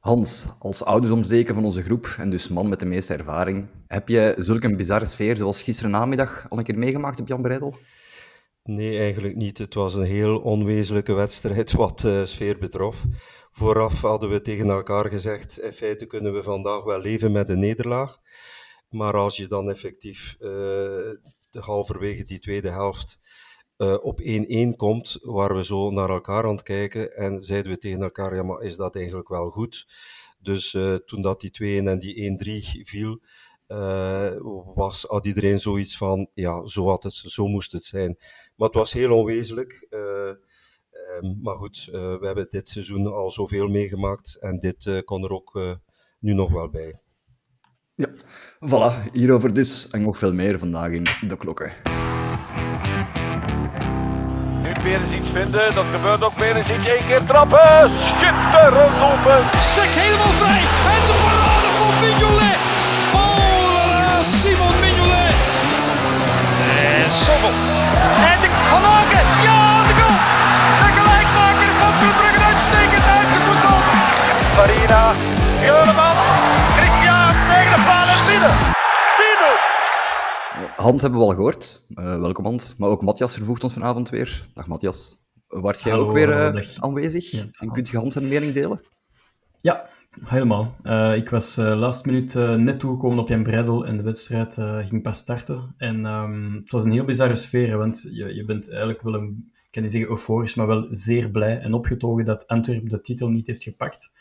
Hans, als oudersomsteken van onze groep en dus man met de meeste ervaring, heb je zulke een bizarre sfeer zoals gisteren namiddag al een keer meegemaakt op Jan Breidel? Nee, eigenlijk niet. Het was een heel onwezenlijke wedstrijd wat uh, sfeer betrof. Vooraf hadden we tegen elkaar gezegd, in feite kunnen we vandaag wel leven met een nederlaag. Maar als je dan effectief uh, halverwege die tweede helft uh, op 1-1 komt, waar we zo naar elkaar aan het kijken en zeiden we tegen elkaar, ja, maar is dat eigenlijk wel goed? Dus uh, toen dat die 2-1 en die 1-3 viel, uh, was, had iedereen zoiets van, ja, zo, had het, zo moest het zijn. Maar het was heel onwezenlijk. Um, maar goed, we hebben dit seizoen al zoveel meegemaakt en dit kon er ook nu nog wel bij. Ja, voilà. Hierover dus en nog veel meer vandaag in De Klokken. Weer eens iets vinden. Dat gebeurt ook weer eens iets. Eén keer trappen. Schitterend open. Sek helemaal vrij. En de parade van Mignolet. Oh, Simon Mignolet. En Sommel. En de Van Aken. Ja, de goal. De gelijkmaker van Club Brugge uitstekend uitgevoetbald. Farina. Juremans. Christiaans tegen de paal en binnen. Hans hebben we al gehoord. Uh, welkom Hans. Maar ook Matthias vervoegt ons vanavond weer. Dag Matthias. Wart jij ook weer uh, aanwezig? Yes, en kunt je Hans zijn mening delen? Ja, helemaal. Uh, ik was last minute net toegekomen op Jan Breidel en de wedstrijd ging pas starten. En um, het was een heel bizarre sfeer, want je, je bent eigenlijk wel een, ik kan niet zeggen euforisch, maar wel zeer blij en opgetogen dat Antwerp de titel niet heeft gepakt.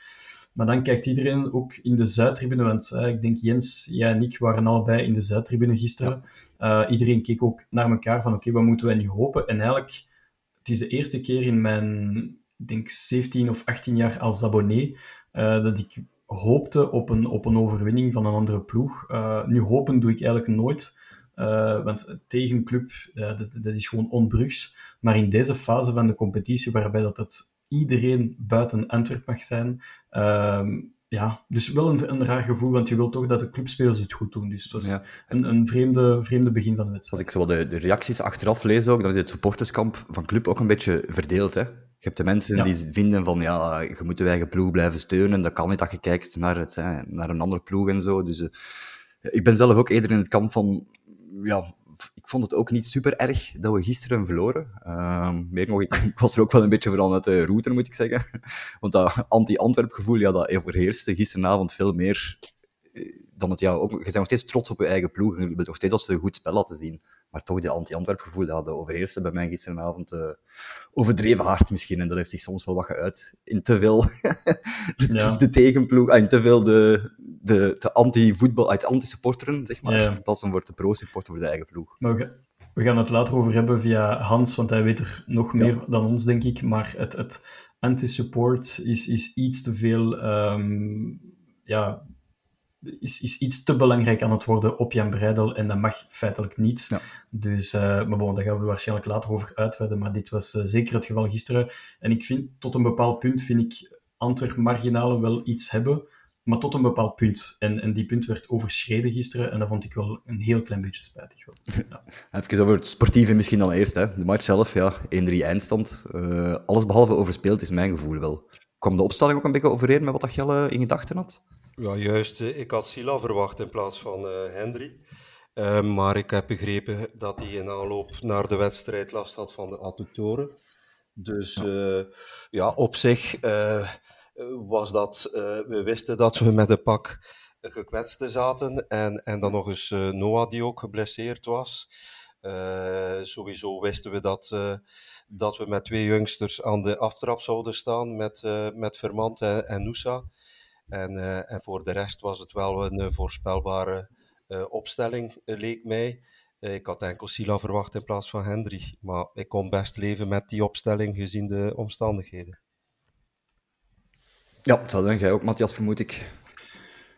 Maar dan kijkt iedereen ook in de Zuidtribune, want uh, ik denk Jens, jij en ik waren allebei in de Zuidtribune gisteren. Uh, iedereen keek ook naar elkaar van oké, wat moeten wij nu hopen? En eigenlijk, het is de eerste keer in mijn, denk 17 of 18 jaar als abonnee, uh, dat ik hoopte op een, op een overwinning van een andere ploeg. nu hopen doe ik eigenlijk nooit, want tegenclub, dat, dat is gewoon onbrugs. Maar in deze fase van de competitie, waarbij dat het iedereen buiten Antwerp mag zijn. Uh, ja, dus wel een, een, raar gevoel, want je wilt toch dat de clubspelers het goed doen. Dus het was ja. een, een vreemde, vreemde begin van de wedstrijd. Als ik zo de, de reacties achteraf lees ook, dan is het supporterskamp van club ook een beetje verdeeld. Hè? Je hebt de mensen ja. die vinden van, ja, je moet de eigen ploeg blijven steunen. Dat kan niet dat je kijkt naar, het, hè, naar een andere ploeg en zo. Dus uh, ik ben zelf ook eerder in het kamp van, ja, ik vond het ook niet super erg dat we gisteren verloren. Uh, meer nog, ik, ik, was er ook wel een beetje vooral uit de router, moet ik zeggen. Want dat anti-Antwerp gevoel, ja, dat overheerste gisteravond veel meer eh, dan het, ja, ook, je bent nog steeds trots op je eigen ploeg. Je bent nog steeds als ze een goed spel laten zien. Maar toch, de anti-Antwerp gevoel, dat overheerste bij mij gisteravond uh, overdreven hard misschien. En dat heeft zich soms wel wat geuit in te veel de, ja. de tegenploeg, ah, in te veel de, de, de anti-voetbal, uit anti-supporteren, zeg maar. Ja. In plaats van voor de pro-supporter voor de eigen ploeg. Maar we, we gaan het later over hebben via Hans, want hij weet er nog meer ja. dan ons, denk ik. Maar het, het anti-support is, is iets te veel... Um, ja, is, is iets te belangrijk aan het worden op Jan Breidel en dat mag feitelijk niet. Ja. Dus, uh, maar bon, daar gaan we waarschijnlijk later over uitweiden, maar dit was uh, zeker het geval gisteren. En ik vind, tot een bepaald punt, vind ik Antwerp marginalen wel iets hebben, maar tot een bepaald punt. En, en die punt werd overschreden gisteren en dat vond ik wel een heel klein beetje spijtig. Ja. Even over het sportieve misschien dan eerst. Hè. De match zelf, ja, 1-3 eindstand. Uh, alles behalve overspeeld is mijn gevoel wel. Kwam de opstelling ook een beetje overeen met wat dat Jelle in gedachten had? Ja, juist. Ik had Sila verwacht in plaats van uh, Hendry. Uh, maar ik heb begrepen dat hij in aanloop naar de wedstrijd last had van de adductoren. Dus uh, ja, op zich was dat... we wisten dat we met een pak gekwetsten zaten. En, en dan nog eens Noah die ook geblesseerd was. sowieso wisten we dat, dat we met twee jongsters aan de aftrap zouden staan. Met, met Vermand en, en Noosa. En, uh, en voor de rest was het wel een uh, voorspelbare uh, opstelling, leek mij. ik had enkel Sila verwacht in plaats van Hendry. Maar ik kon best leven met die opstelling gezien de omstandigheden. Ja, dat denk jij ook, Matthias, vermoed ik.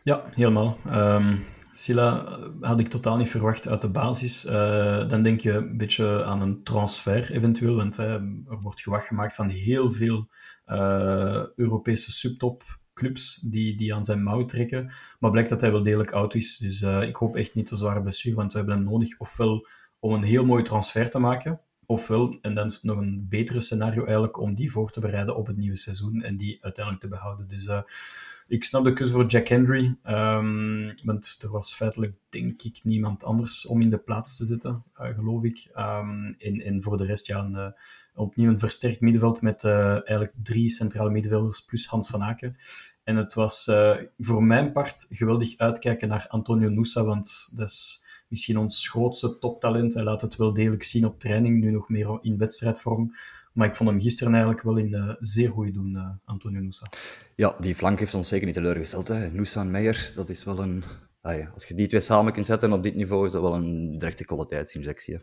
Ja, helemaal. Um, Sila had ik totaal niet verwacht uit de basis. Uh, dan denk je een beetje aan een transfer eventueel, want uh, er wordt gewacht gemaakt van heel veel uh, Europese subtop clubs die, die aan zijn mouw trekken. Maar blijkt dat hij wel degelijk oud is. Dus ik hoop echt niet te zware blessure, want we hebben hem nodig ofwel om een heel mooi transfer te maken, ofwel, en dan nog een betere scenario eigenlijk, om die voor te bereiden op het nieuwe seizoen en die uiteindelijk te behouden. Dus uh, ik snap de keuze voor Jack Henry, um, want er was feitelijk, denk ik, niemand anders om in de plaats te zitten, uh, geloof ik. Um, en, en voor de rest, ja, een, uh, opnieuw een versterkt middenveld met eigenlijk drie centrale middenvelders plus Hans van Aken. En het was voor mijn part geweldig uitkijken naar Antonio Nusa, want dat is misschien ons grootste toptalent. Hij laat het wel degelijk zien op training, nu nog meer in wedstrijdvorm. Maar ik vond hem gisteren eigenlijk wel in uh, zeer goed doen, uh, Antonio Nusa. Ja, die flank heeft ons zeker niet teleurgesteld. Hè. Nusa en Meijer, dat is wel een... Ah als je die twee samen kunt zetten op dit niveau, is dat wel een directe kwaliteitsinjectie. Hè.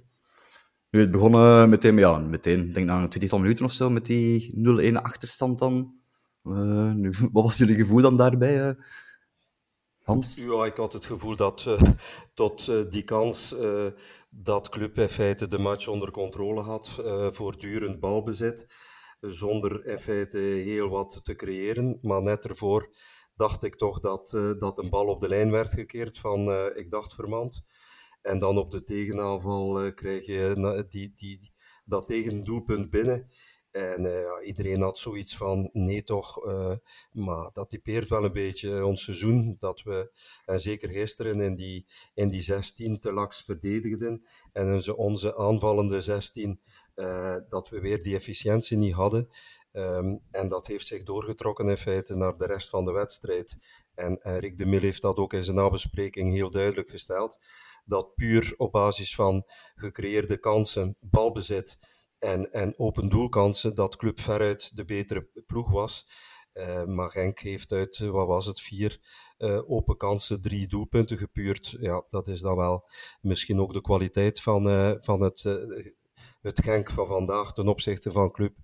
Nu, het begonnen meteen, ja, meteen, denk na een twintigtal minuten of zo, met die 0-1 achterstand dan. Nu, wat was jullie gevoel dan daarbij? Ja, ik had het gevoel dat uh, tot uh, die kans uh, dat Club in feite de match onder controle had, voortdurend balbezit, zonder in feite heel wat te creëren. Maar net ervoor dacht ik toch dat, dat een bal op de lijn werd gekeerd van, ik dacht, Vermand. En dan op de tegenaanval krijg je die, die, dat tegendoelpunt binnen. En uh, iedereen had zoiets van, nee toch, uh, maar dat typeert wel een beetje ons seizoen, dat we, en zeker gisteren, in die, in die 16 te laks verdedigden, en onze, onze aanvallende 16, uh, dat we weer die efficiëntie niet hadden. Um, en dat heeft zich doorgetrokken in feite naar de rest van de wedstrijd. En, en Rick de Mil heeft dat ook in zijn nabespreking heel duidelijk gesteld, dat puur op basis van gecreëerde kansen, balbezit, en, en open doelkansen dat Club veruit de betere ploeg was. Uh, maar Genk heeft uit, wat was het, vier uh, open kansen, drie doelpunten gepuurd. Ja, dat is dan wel misschien ook de kwaliteit van, van het, het Genk van vandaag ten opzichte van Club.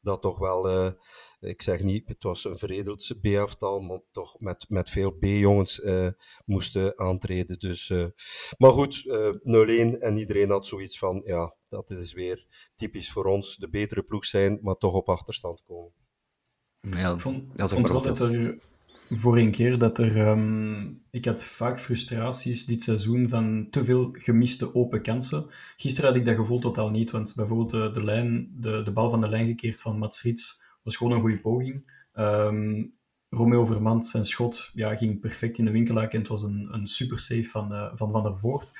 Dat toch wel, ik zeg niet, het was een veredeld B-aftal, maar toch met, met veel B-jongens moesten aantreden. Dus, maar goed, 0-1 en iedereen had zoiets van, ja, dat is weer typisch voor ons. De betere ploeg zijn, maar toch op achterstand komen. Ja, ik vond, vond wel dat er voor een keer dat er... Um, ik had vaak frustraties dit seizoen van te veel gemiste open kansen. Gisteren had ik dat gevoel totaal niet, want bijvoorbeeld de, de, lijn, de, de bal van de lijn gekeerd van Mats Rits was gewoon een goede poging. Um, Romeo Vermand, zijn schot, ja, ging perfect in de winkelhaak en het was een, een super save van, uh, van Van der Voort.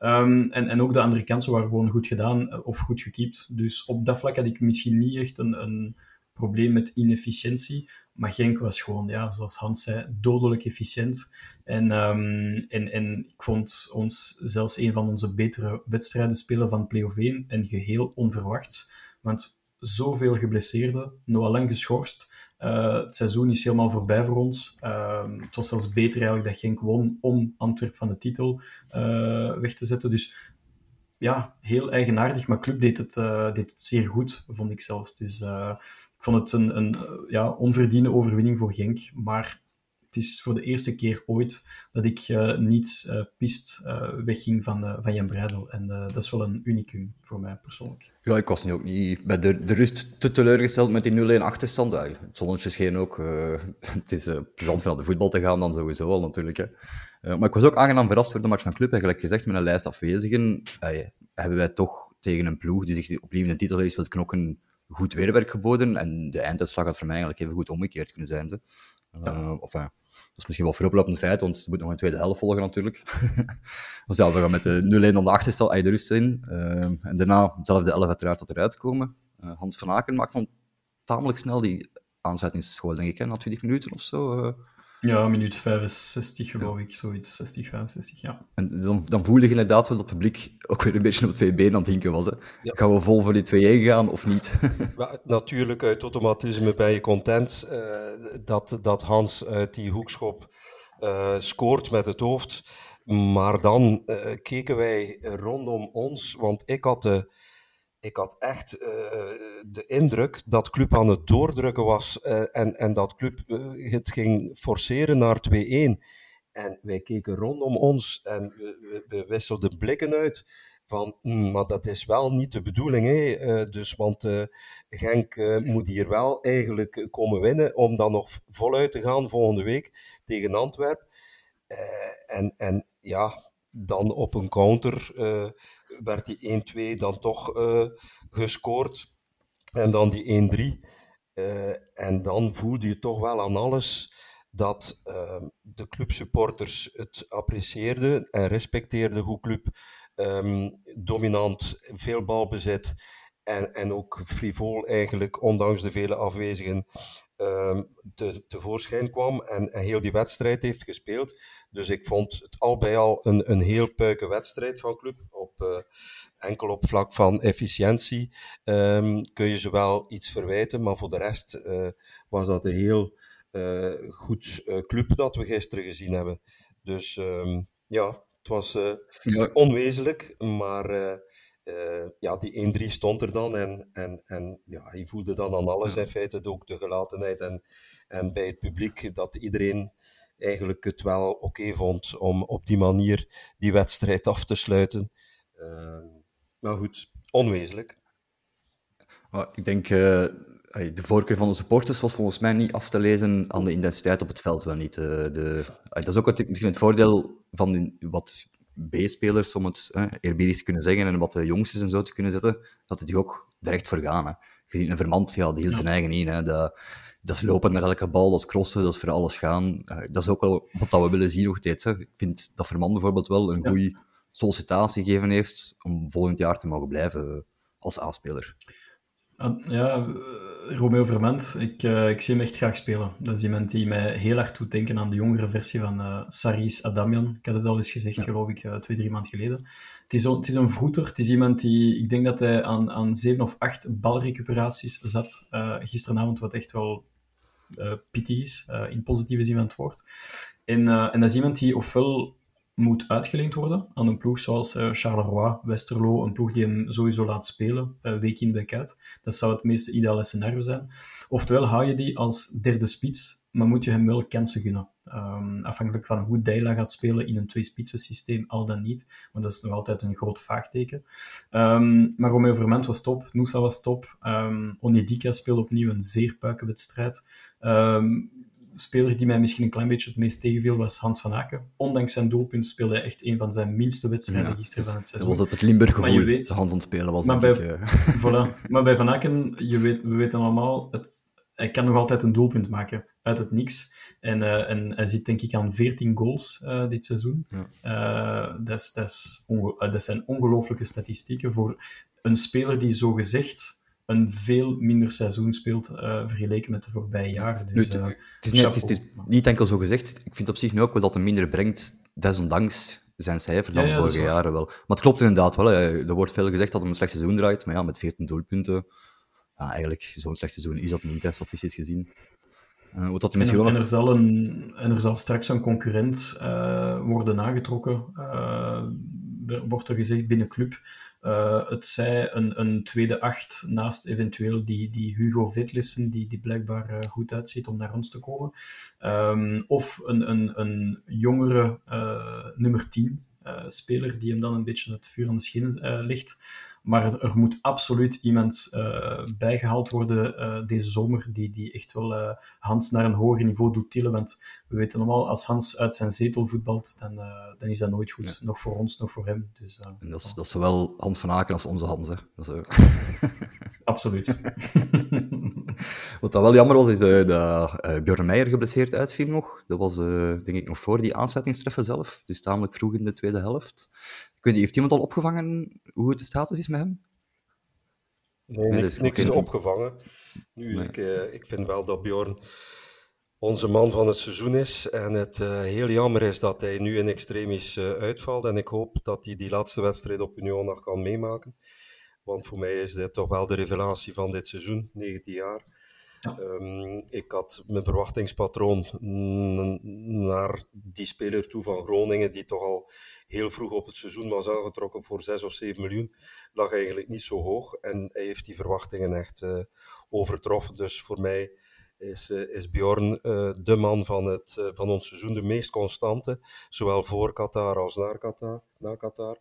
Um, en, en ook de andere kansen waren gewoon goed gedaan eh, of goed gekiept. Dus op dat vlak had ik misschien niet echt een, een probleem met inefficiëntie. Maar Genk was gewoon, ja, zoals Hans zei, dodelijk efficiënt. En, um, en, en ik vond ons zelfs een van onze betere wedstrijden spelen van play-off 1 en geheel onverwachts. Want zoveel geblesseerden, Noah Lang geschorst, uh, het seizoen is helemaal voorbij voor ons. Uh, het was zelfs beter eigenlijk dat Genk won om Antwerp van de titel uh, weg te zetten. Dus ja, heel eigenaardig, maar Club deed het, uh, deed het zeer goed, vond ik zelfs. Dus ik vond het een, een ja, onverdiende overwinning voor Genk. Maar het is voor de eerste keer ooit dat ik uh, niet uh, pist wegging van, van Jan Breidel. En dat is wel een unicum voor mij persoonlijk. Ja, ik was nu ook niet bij de, de rust te teleurgesteld met die 0-1 achterstand. Ja, het zonnetje scheen ook. het is plezant van de voetbal te gaan dan sowieso wel natuurlijk. Hè. maar ik was ook aangenaam verrast voor de match van Club. Eigenlijk gezegd, met een lijst afwezigen hebben wij toch tegen een ploeg die zich opnieuw in de titel wil knokken goed weerwerk geboden. En de einduitslag had voor mij eigenlijk even goed omgekeerd kunnen zijn. Ze. Ja. Uh, of, uh, dat is misschien wel veroplopend feit, want er moet nog een tweede helft volgen natuurlijk. dus ja, we gaan met de 0-1 aan de achterstal de rust in. En daarna, dezelfde 11 uiteraard, tot eruit komen. Hans van Aken maakt dan tamelijk snel die aanzettingsschool, denk ik, hè, na 20 minuten of zo. Ja, minuut 65 geloof ik, zoiets, 60, 65, ja. En dan, dan voelde je inderdaad wel dat het publiek ook weer een beetje op twee benen aan het hinken was. Hè. Ja. Gaan we vol voor die 2-1 gaan of niet? natuurlijk, uit automatisme ben je content uh, dat, dat Hans uit die hoekschop uh, scoort met het hoofd. Maar dan uh, keken wij rondom ons, want ik had de ik had echt uh, de indruk dat Club aan het doordrukken was uh, en, en dat Club uh, het ging forceren naar 2-1. En wij keken rondom ons en we, wisselden blikken uit van, mm, maar dat is wel niet de bedoeling, hè? dus, want Genk moet hier wel eigenlijk komen winnen om dan nog voluit te gaan volgende week tegen Antwerpen. en, en ja, dan op een counter werd die 1-2 dan toch uh, gescoord. En dan die 1-3. Uh, en dan voelde je toch wel aan alles dat ehm, de clubsupporters het apprecieerden en respecteerden hoe club ehm, dominant, veel balbezit en, en ook frivol eigenlijk, ondanks de vele afwezigen, te, tevoorschijn kwam en, en, heel die wedstrijd heeft gespeeld. Dus ik vond het al bij al een, een heel puike wedstrijd van club. Op, uh, enkel op vlak van efficiëntie um, kun je ze wel iets verwijten, maar voor de rest uh, was dat een heel uh, goed club dat we gisteren gezien hebben. Dus um, ja, het was onwezenlijk, maar uh, ja, die 1-3 stond er dan en, en, en ja, hij voelde dan aan alles in feite, ook de gelatenheid en, en bij het publiek, dat iedereen eigenlijk het wel oké okay vond om op die manier die wedstrijd af te sluiten. Uh, maar goed, onwezenlijk. ik denk, uh, de voorkeur van de supporters was volgens mij niet af te lezen aan de intensiteit op het veld wel niet. Uh, de, dat is ook het, het voordeel van wat B-spelers, om het eh, eerbiedig te kunnen zeggen, en wat de jongsters en zo te kunnen zetten, dat het die ook direct voor gaan. Hè. Je ziet een Vermand, ja, die hield zijn eigen in. Hè. Dat, dat is lopen naar elke bal, dat is crossen, dat is voor alles gaan. Uh, dat is ook wel wat we willen zien nog steeds. Hè. Ik vind dat Vermand bijvoorbeeld wel een ja. goede sollicitatie gegeven heeft om volgend jaar te mogen blijven als A-speler. Ja, Romeo Verment, ik, uh, ik zie hem echt graag spelen. Dat is iemand die mij heel hard doet denken aan de jongere versie van uh, Saris Adamian. Ik had het al eens gezegd, ja. geloof ik, uh, twee, drie maanden geleden. Het is, het is een vroeter, het is iemand die, ik denk dat hij aan, aan zeven of acht balrecuperaties zat gisteravond, wat echt wel pity is, in positieve zin van het woord. En, en dat is iemand die ofwel moet uitgeleend worden aan een ploeg zoals uh, Charleroi, Westerlo, een ploeg die hem sowieso laat spelen, uh, week in, week uit. Dat zou het meeste ideale scenario zijn. Oftewel hou je die als derde spits, maar moet je hem wel kansen gunnen. Um, afhankelijk van hoe Deila gaat spelen in een twee-spitsen systeem, al dan niet. Want dat is nog altijd een groot vraagteken. Um, maar Romeo Verment was top, Noosa was top. Um, Onedika speelde opnieuw een zeer puike wedstrijd. Um, speler die mij misschien een klein beetje het meest tegenviel was Hans van Aken. Ondanks zijn doelpunt speelde hij echt een van zijn minste wedstrijden ja, gisteren van het seizoen. Dat was op het Limburg gevoel, weet, Hans aan het spelen was. Maar bij, ik, voilà. maar bij Van Aken, je weet, we weten allemaal, het, hij kan nog altijd een doelpunt maken uit het niks. En, uh, en hij zit denk ik aan 14 goals uh, dit seizoen. Ja. Uh, dat, is, dat, is dat zijn ongelooflijke statistieken voor een speler die zo gezegd een veel minder seizoen speelt uh, vergeleken met de voorbije jaren. Dus, nu, het, is niet, het, is, het, is niet, enkel zo gezegd. Ik vind op zich nu ook wel dat hij minder brengt, desondanks zijn cijfer dan ja, ja, de vorige jaren wel. Maar het klopt inderdaad wel. Hè. Er wordt veel gezegd dat hij een slecht seizoen draait, maar ja, met 14 doelpunten, ja, eigenlijk zo'n slecht seizoen is dat niet, hè, statistisch gezien. Uh, wat dat en, en, er zal een, en er zal straks een concurrent worden aangetrokken, wordt er gezegd binnen club. Uh, het zij een, een tweede acht naast eventueel die, die Hugo Vetlissen, die, die blijkbaar uh, goed uitziet om naar ons te komen. Um, of een, een, een jongere uh, nummer 10 speler die hem dan een beetje het vuur aan de schenen legt. Maar er moet absoluut iemand uh, bijgehaald worden uh, deze zomer die, die echt wel uh, Hans naar een hoger niveau doet tillen. Want we weten allemaal, als Hans uit zijn zetel voetbalt, dan, dan is dat nooit goed. Ja. Nog voor ons, nog voor hem. Dus, en dat, is, dat is zowel Hans van Aken als onze Hans. Hè. Dat is, absoluut. Wat dat wel jammer was, is dat Björn Meijer geblesseerd uitviel nog. Dat was denk ik nog voor die aansluitingstreffen zelf. Dus tamelijk vroeg in de tweede helft. Ik weet niet, heeft iemand al opgevangen hoe het de status is met hem? Nee, nee niks, niks is opgevangen. Nu, nee. ik, uh, ik vind wel dat Bjorn onze man van het seizoen is. En het uh, heel jammer is dat hij nu in extremis uh, uitvalt. En ik hoop dat hij die laatste wedstrijd op Union nog kan meemaken. Want voor mij is dit toch wel de revelatie van dit seizoen, 19 jaar. Um, ik had mijn verwachtingspatroon naar die speler toe van Groningen, die toch al heel vroeg op het seizoen was aangetrokken voor 6 of 7 miljoen, lag eigenlijk niet zo hoog. En hij heeft die verwachtingen echt uh, overtroffen. Dus voor mij is, uh, is Bjorn uh, de man van, het, van ons seizoen, de meest constante, zowel voor Qatar als naar Qatar. Na Qatar.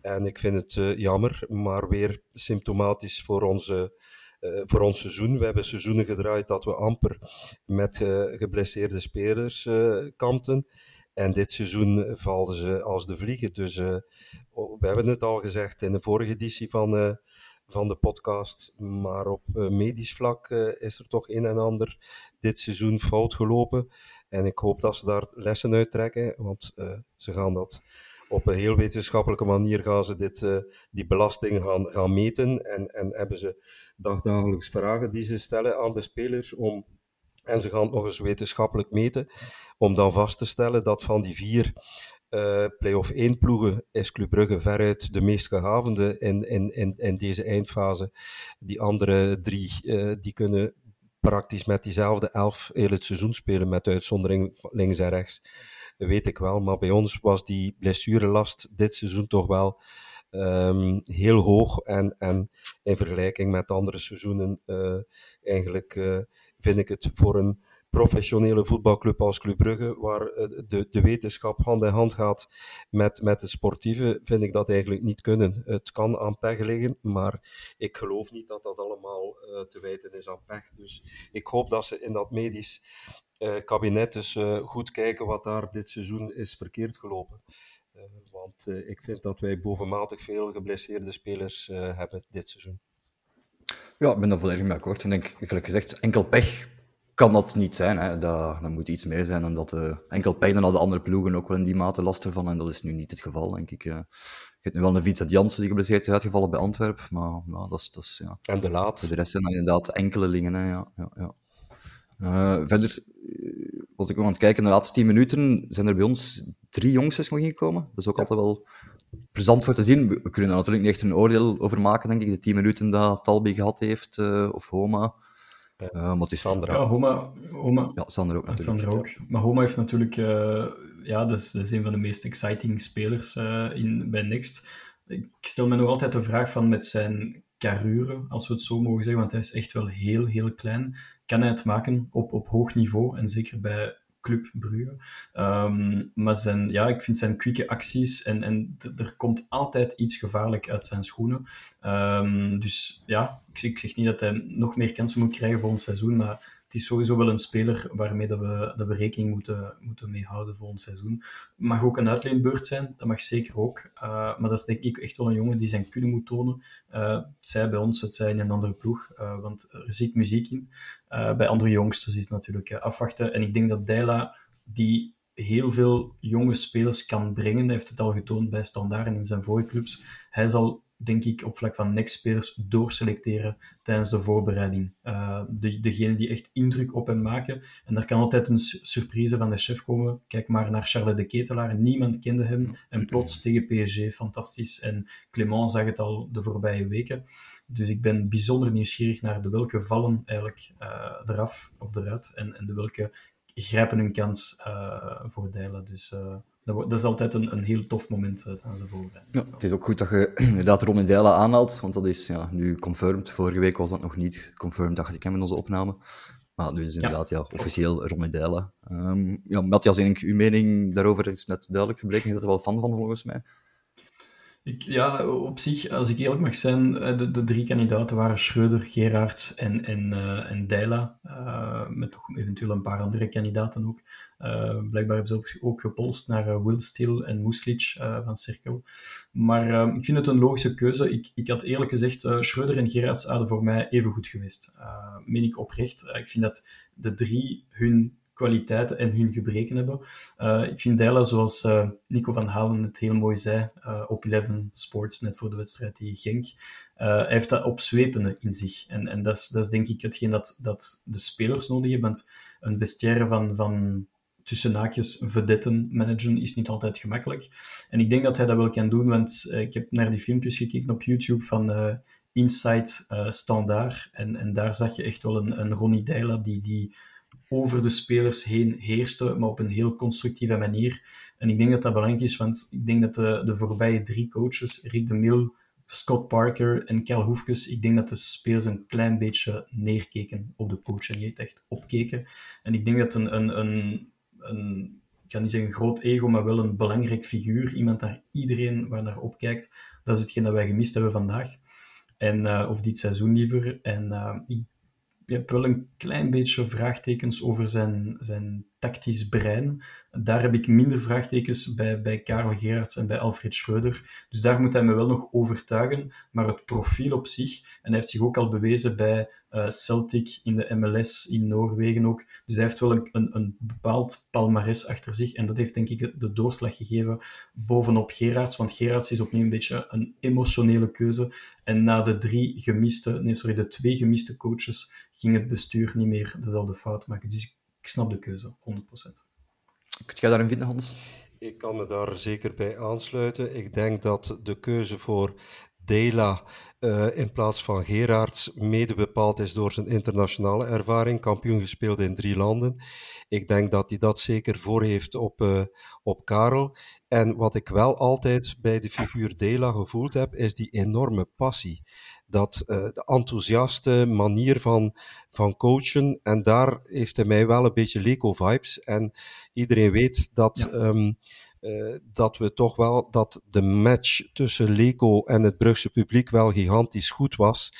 En ik vind het jammer, maar weer symptomatisch voor onze uh, voor ons seizoen. We hebben seizoenen gedraaid dat we amper met uh, geblesseerde spelers uh, kampten. En dit seizoen vallen ze als de vliegen. Dus we hebben het al gezegd in de vorige editie van, van de podcast. Maar op medisch vlak is er toch een en ander dit seizoen fout gelopen. En ik hoop dat ze daar lessen uit trekken, want ze gaan dat op een heel wetenschappelijke manier gaan ze dit, uh, die belasting gaan, gaan meten en, en hebben ze dagdagelijks vragen die ze stellen aan de spelers om, en ze gaan nog eens wetenschappelijk meten, om dan vast te stellen dat van die vier uh, play-off 1 ploegen is Club Brugge veruit de meest gehavende in, in, in, deze eindfase. Die andere drie, uh, die kunnen praktisch met diezelfde elf heel het seizoen spelen, met uitzondering links en rechts weet ik wel. Maar bij ons was die blessurelast dit seizoen toch wel um, heel hoog. En, en in vergelijking met andere seizoenen, uh, eigenlijk uh, vind ik het voor een professionele voetbalclub als Club Brugge, waar uh, de, de wetenschap hand in hand gaat met, met het sportieve, vind ik dat eigenlijk niet kunnen. Het kan aan pech liggen, maar ik geloof niet dat dat allemaal te wijten is aan pech. Dus ik hoop dat ze in dat medisch kabinet dus uh, goed kijken wat daar dit seizoen is verkeerd gelopen. Uh, want ik vind dat wij bovenmatig veel geblesseerde spelers hebben dit seizoen. Ja, ik ben daar volledig mee akkoord. En denk, gelijk gezegd, enkel pech kan dat niet zijn. Hè. Dat, dat moet iets meer zijn dan dat enkel pech. Dan hadden andere ploegen ook wel in die mate last ervan. En dat is nu niet het geval, denk ik. Je hebt nu wel een Vincent Janssen die geblesseerd is uitgevallen bij Antwerpen. Maar dat is, dat is, ja. En de laat. de rest zijn inderdaad enkele lingen. Hè. Ja, ja, ja. Uh, verder uh, was ik nog aan het kijken, de laatste 10 minuten zijn er bij ons drie jongsters nog ingekomen. Dat is ook altijd wel plezant voor te zien. We kunnen er natuurlijk niet echt een oordeel over maken, denk ik, de 10 minuten dat Talbi gehad heeft, uh, of Homa. maar het is Sandra. Ja, Homa, Homa. Ja, Sandra ook natuurlijk. Sandra ook. Maar Homa heeft natuurlijk... ja, dat is, dat is een van de meest exciting spelers in, bij Next. Ik stel me nog altijd de vraag van met zijn carrure, als we het zo mogen zeggen, want hij is echt wel heel, heel klein kan het maken op, op hoog niveau en zeker bij Club Brugge. Um, maar zijn, ja, ik vind zijn kwieke acties en, en er komt altijd iets gevaarlijk uit zijn schoenen. Um, dus ja, ik, ik zeg niet dat hij nog meer kansen moet krijgen voor ons seizoen, maar het is sowieso wel een speler waarmee dat we, dat we rekening moeten, moeten mee houden voor ons seizoen. Mag ook een uitleenbeurt zijn, dat mag zeker ook. Uh, maar dat is denk ik echt wel een jongen die zijn kunnen moet tonen. Uh, het zij bij ons, het zij in een andere ploeg. Uh, want er zit muziek in. bij andere jongsters is het natuurlijk afwachten. En ik denk dat Deila, die heel veel jonge spelers kan brengen, hij heeft het al getoond bij Standaard en in zijn vorige clubs, hij zal denk ik, op vlak van next-spelers doorselecteren tijdens de voorbereiding. Uh, de, degene die echt indruk op hem maken. En daar kan altijd een surprise van de chef komen. Kijk maar naar Charles de Ketelaar. Niemand kende hem. En plots tegen PSG, fantastisch. En Clement zag het al de voorbije weken. Dus ik ben bijzonder nieuwsgierig naar de welke vallen eigenlijk uh, eraf of eruit. En, en de welke grijpen hun kans uh, voor Dijlen. Dus dat, is altijd een, een heel tof moment uh, tijdens de voorbereiding. Ja, het is ook goed dat je inderdaad Ronnie Deila aanhaalt, want dat is ja, nu confirmed. Vorige week was dat nog niet confirmed, dacht ik, in onze opname. Maar nu is het inderdaad ja. ja officieel Ronnie Deila. Um, ja, Matthias, denk uw mening daarover is net duidelijk gebleken. Je bent er wel fan van, volgens mij. Ja, op zich, als ik eerlijk mag zijn, eh, de, de drie kandidaten waren Schreuder, Gerards en, en, uh, en Deila. Uh, met nog eventueel een paar andere kandidaten ook. Blijkbaar hebben ze ook, ook gepolst naar Will en Muslic van Cirkel. Maar ik vind het een logische keuze. Ik, ik had eerlijk gezegd, Schreuder en Gerards hadden voor mij even goed geweest. meen ik oprecht. ik vind dat de drie hun kwaliteiten en hun gebreken hebben. Uh, ik vind Dijla, zoals uh, Nico van Halen het heel mooi zei uh, op Eleven Sports, net voor de wedstrijd tegen Genk, hij heeft dat opzwepende in zich. En, en dat, is, dat is denk ik hetgeen dat, dat de spelers nodig hebben. Een vestiaire van, van tussen naakjes vedetten managen is niet altijd gemakkelijk. En ik denk dat hij dat wel kan doen, want ik heb naar die filmpjes gekeken op YouTube van Inside Standaard. En, en daar zag je echt wel een, een Ronnie Deila die... die over de spelers heen heerste, maar op een heel constructieve manier. En ik denk dat dat belangrijk is, want ik denk dat de, de voorbije drie coaches, Rick de Mil, Scott Parker en Kel Hoefkes, ik denk dat de spelers een klein beetje neerkeken op de coach en niet echt opkeken. En ik denk dat een, een, een, een ik kan niet zeggen een groot ego, maar wel een belangrijk figuur, iemand daar iedereen waar naar opkijkt, dat is hetgeen dat wij gemist hebben vandaag. En, uh, of dit seizoen liever. En uh, ik je hebt wel een klein beetje vraagtekens over zijn, zijn tactisch brein. Daar heb ik minder vraagtekens bij, bij Karel Gerards en bij Alfred Schreuder. Dus daar moet hij me wel nog overtuigen. Maar het profiel op zich, en hij heeft zich ook al bewezen bij uh, Celtic in de MLS in Noorwegen ook. Dus hij heeft wel een, een, een, bepaald palmares achter zich. En dat heeft denk ik de doorslag gegeven bovenop Gerards. Want Gerards is opnieuw een beetje een emotionele keuze. En na de drie gemiste, nee sorry, de twee gemiste coaches ging het bestuur niet meer dezelfde fout maken. Dus ik snap de keuze, 100%. Kun jij daarin vinden, Hans? Ik kan me daar zeker bij aansluiten. Ik denk dat de keuze voor Dela uh, in plaats van Gerards mede bepaald is door zijn internationale ervaring, kampioen gespeeld in drie landen. Ik denk dat hij dat zeker voor heeft op, uh, op Karel. En wat ik wel altijd bij de figuur Dela gevoeld heb, is die enorme passie. Dat uh, de enthousiaste manier van, van coachen. En daar heeft hij mij wel een beetje Leco-vibes. En iedereen weet dat. Ja. Um, uh, dat we toch wel, dat de match tussen Leco en het Brugse publiek wel gigantisch goed was.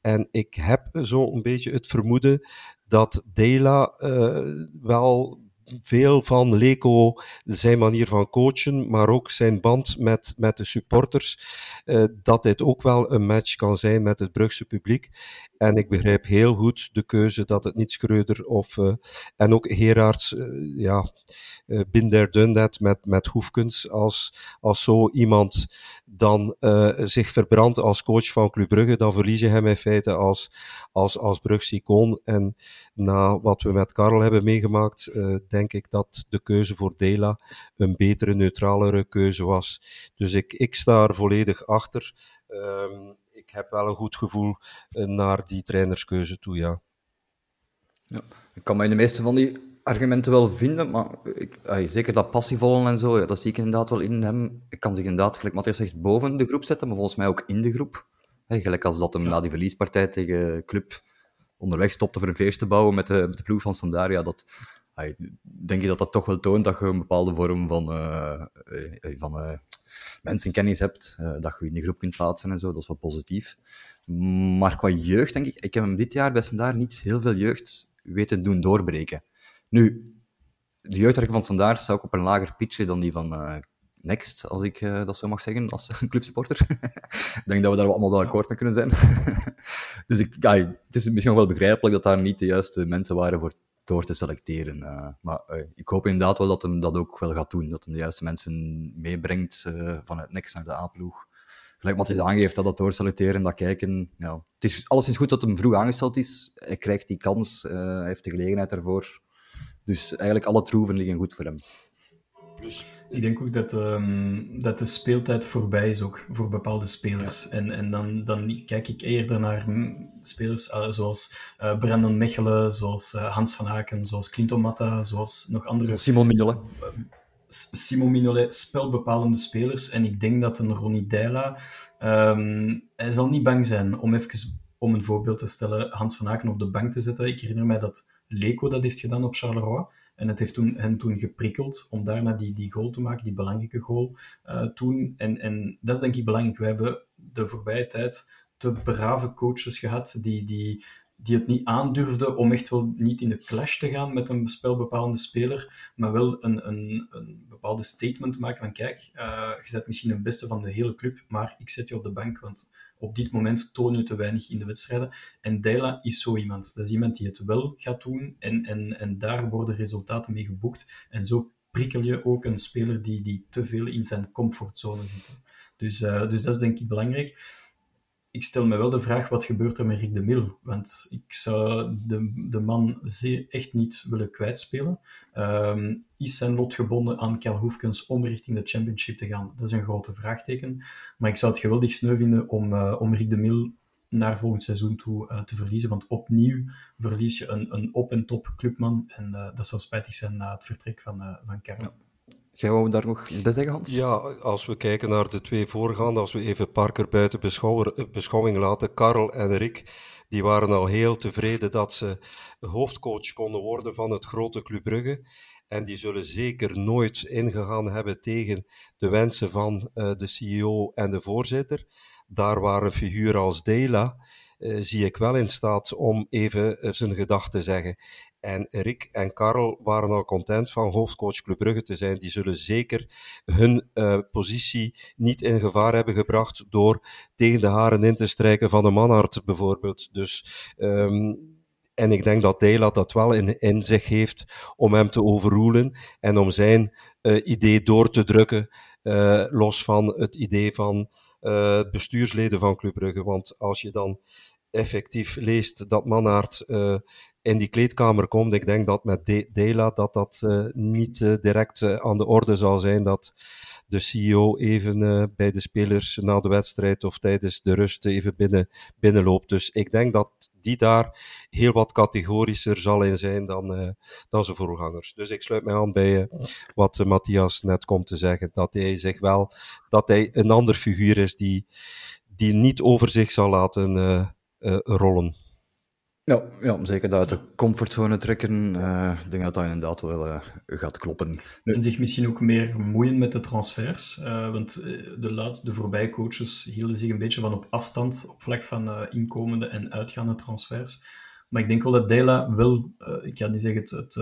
En ik heb zo een beetje het vermoeden dat Dela uh, wel veel van Leco, zijn manier van coachen, maar ook zijn band met, met de supporters, uh, dat dit ook wel een match kan zijn met het Brugse publiek. En ik begrijp heel goed de keuze dat het niet Schreuder of, uh, en ook Gerards, uh, ja, uh, binder done that met, met Hoefkens, als, als zo iemand dan zich verbrandt als coach van Club Brugge, dan verlies je hem in feite als, als, als Brugse icoon. En na wat we met Karel hebben meegemaakt, denk ik dat de keuze voor Dela een betere, neutralere keuze was. Dus ik, ik sta er volledig achter. Um, ik heb wel een goed gevoel naar die trainerskeuze toe, ja. ja. Ik kan mij de meeste van die argumenten wel vinden, maar ik, ay, zeker dat passievolle en zo, ja, dat zie ik inderdaad wel in hem. Ik kan zich inderdaad, gelijk Matthias zegt, boven de groep zetten, maar volgens mij ook in de groep. Gelijk als dat hem ja. na die verliespartij tegen Club onderweg stopte voor een feest te bouwen met de, met de ploeg van Sandaria, dat, ay, denk je dat dat toch wel toont dat je een bepaalde vorm van, uh, van uh, mensenkennis hebt, uh, dat je in de groep kunt plaatsen en zo, dat is wel positief. Maar qua jeugd, denk ik, ik heb hem dit jaar bij Standaard niet heel veel jeugd weten doen doorbreken. Nu, de jeugdwerker van Standaard staat ook op een lager pitje dan die van uh, Next, als ik uh, dat zo mag zeggen, als clubsupporter. ik denk dat we daar allemaal wel akkoord mee kunnen zijn. dus ik, ja, het is misschien wel begrijpelijk dat daar niet de juiste mensen waren voor door te selecteren. Uh, maar ik hoop inderdaad wel dat hem dat ook wel gaat doen. Dat hem de juiste mensen meebrengt vanuit Next naar de A-ploeg. Gelijk wat hij aangeeft, dat dat doorselecteren, dat kijken. Ja. Het is alleszins goed dat hem vroeg aangesteld is. Hij krijgt die kans, hij heeft de gelegenheid daarvoor. Dus eigenlijk alle troeven liggen goed voor hem. Dus ik denk ook dat, um, dat de speeltijd voorbij is ook voor bepaalde spelers. En, en dan, dan kijk ik eerder naar spelers uh, zoals uh, Brandon Mechelen, zoals uh, Hans van Aken, zoals Clinton Matta, zoals nog andere... Simon Mignolet. Simon Mignolet, spelbepalende spelers. En ik denk dat een Ronnie Deila... Um, hij zal niet bang zijn om even, om een voorbeeld te stellen, Hans van Aken op de bank te zetten. Ik herinner mij dat Leco dat heeft gedaan op Charleroi. En het heeft toen, hen toen geprikkeld om daarna die, die goal te maken, die belangrijke goal uh, toen. En, en dat is denk ik belangrijk. We hebben de voorbije tijd te brave coaches gehad die, die, die het niet aandurfden om echt wel niet in de clash te gaan met een spelbepalende speler, maar wel een, een, een bepaalde statement te maken van kijk, uh, je bent misschien de beste van de hele club, maar ik zet je op de bank, want op dit moment toon je te weinig in de wedstrijden. En Dela is zo iemand. Dat is iemand die het wel gaat doen en, en, en daar worden resultaten mee geboekt. En zo prikkel je ook een speler die, die te veel in zijn comfortzone zit. Dus, uh, dus dat is denk ik belangrijk ik stel me wel de vraag, wat gebeurt er met Rick de Mil? Want ik zou de, de man zeer, echt niet willen kwijtspelen. Um, is zijn lot gebonden aan Kel Hoefkens om richting de championship te gaan? Dat is een grote vraagteken. Maar ik zou het geweldig sneu vinden om, uh, om Rick de Mil naar volgend seizoen toe uh, te verliezen. Want opnieuw verlies je een, een op-en-top clubman. En uh, dat zou spijtig zijn na het vertrek van, van. Ja. Jij wou daar nog iets bij zeggen, Hans? Ja, als we kijken naar de twee voorgaande, als we even Parker buiten beschouwing laten, Karel en Rick, die waren al heel tevreden dat ze hoofdcoach konden worden van het grote Club Brugge. En die zullen zeker nooit ingegaan hebben tegen de wensen van uh, de CEO en de voorzitter. Daar waren figuren als Dela, zie ik wel in staat om even zijn gedachten te zeggen. En Rick en Karel waren al content van hoofdcoach Club Brugge te zijn. Die zullen zeker hun uh, positie niet in gevaar hebben gebracht door tegen de haren in te strijken van de manhart bijvoorbeeld. Dus um, en ik denk dat Dela dat wel in, in zich heeft om hem te overroelen en om zijn uh, idee door te drukken, uh, los van het idee van bestuursleden van Club Brugge. Want als je dan effectief leest dat Mannaert in die kleedkamer komt, ik denk dat met De Dela dat dat niet direct aan de orde zal zijn dat de CEO even bij de spelers na de wedstrijd of tijdens de rust even binnen, binnenloopt. Dus ik denk dat die daar heel wat categorischer zal in zijn dan, dan zijn voorgangers. Dus ik sluit mij aan bij wat Matthias net komt te zeggen. Dat hij zich wel, dat hij een ander figuur is die, die niet over zich zal laten rollen. Ja, ja, zeker dat uit de comfortzone trekken. Uh, ik denk dat dat inderdaad wel uh, gaat kloppen. En zich misschien ook meer moeien met de transfers. Uh, want de, laatste, de voorbije coaches hielden zich een beetje van op afstand op vlak van inkomende en uitgaande transfers. Maar ik denk wel dat Dela wel, ik ga niet zeggen het, het,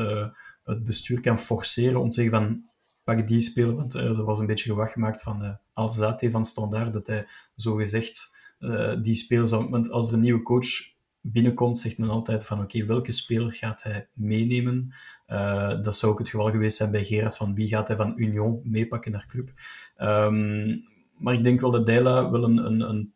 het, bestuur kan forceren om te zeggen van pak die speler. Want er was een beetje gewacht gemaakt van Alzate van Standaard, dat hij zogezegd die speler zou... Want als er een nieuwe coach binnenkomt, zegt men altijd van oké, welke speler gaat hij meenemen? Uh, dat zou ook het geval geweest zijn bij Gerard van wie gaat hij van Union meepakken naar club. Um, maar ik denk wel dat Deila wel een, een, een,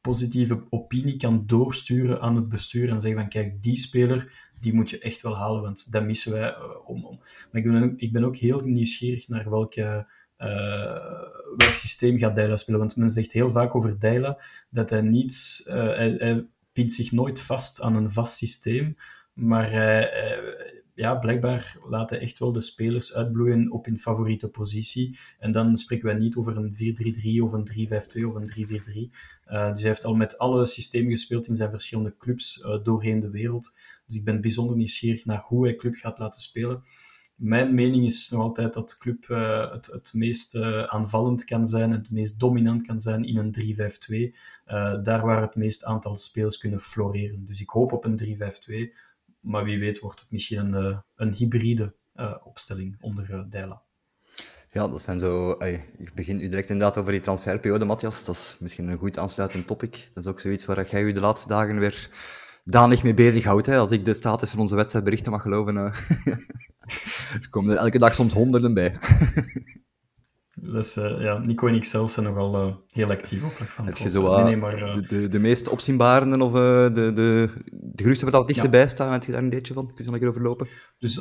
positieve opinie kan doorsturen aan het bestuur en zeggen van kijk, die speler, die moet je echt wel halen, want dat missen wij uh, om, om. Maar ik ben, ik ben ook heel nieuwsgierig naar welke... Uh, welk systeem gaat Deila spelen? Want men zegt heel vaak over Deila dat hij niet... Hij, hij, pint zich nooit vast aan een vast systeem, maar uh, ja, blijkbaar hij echt wel de spelers uitbloeien op hun favoriete positie. En dan spreken wij niet over een 4-3-3 of een 3-5-2 of een 3-4-3. Uh, eh, dus hij heeft al met alle systemen gespeeld in zijn verschillende clubs doorheen de wereld. Dus ik ben bijzonder nieuwsgierig naar hoe hij club gaat laten spelen mijn mening is nog altijd dat de club uh, het, het meest uh, aanvallend kan zijn het meest dominant kan zijn in een 3-5-2. Uh, eh, daar waar het meest aantal spelers kunnen floreren. Dus ik hoop op een 3-5-2, maar wie weet wordt het misschien een, een hybride opstelling onder Dijla. Ja, dat zijn zo... ik begin u direct inderdaad over die transferperiode, Matthias. Dat is misschien een goed aansluitend topic. Dat is ook zoiets waar jij u de laatste dagen weer danig mee bezighoudt. Hè. Als ik de status van onze wedstrijdberichten mag geloven, uh, er komen er elke dag soms honderden bij. Dus uh, ja, Nico en ik zelf zijn nogal uh, heel actief op van het zo, nee, nee, maar, uh... de, de, de, meest opzienbarenden of de, de, de grootste wat het dichtst bij staan, heb je daar een beetje van? Kun je er overlopen? Dus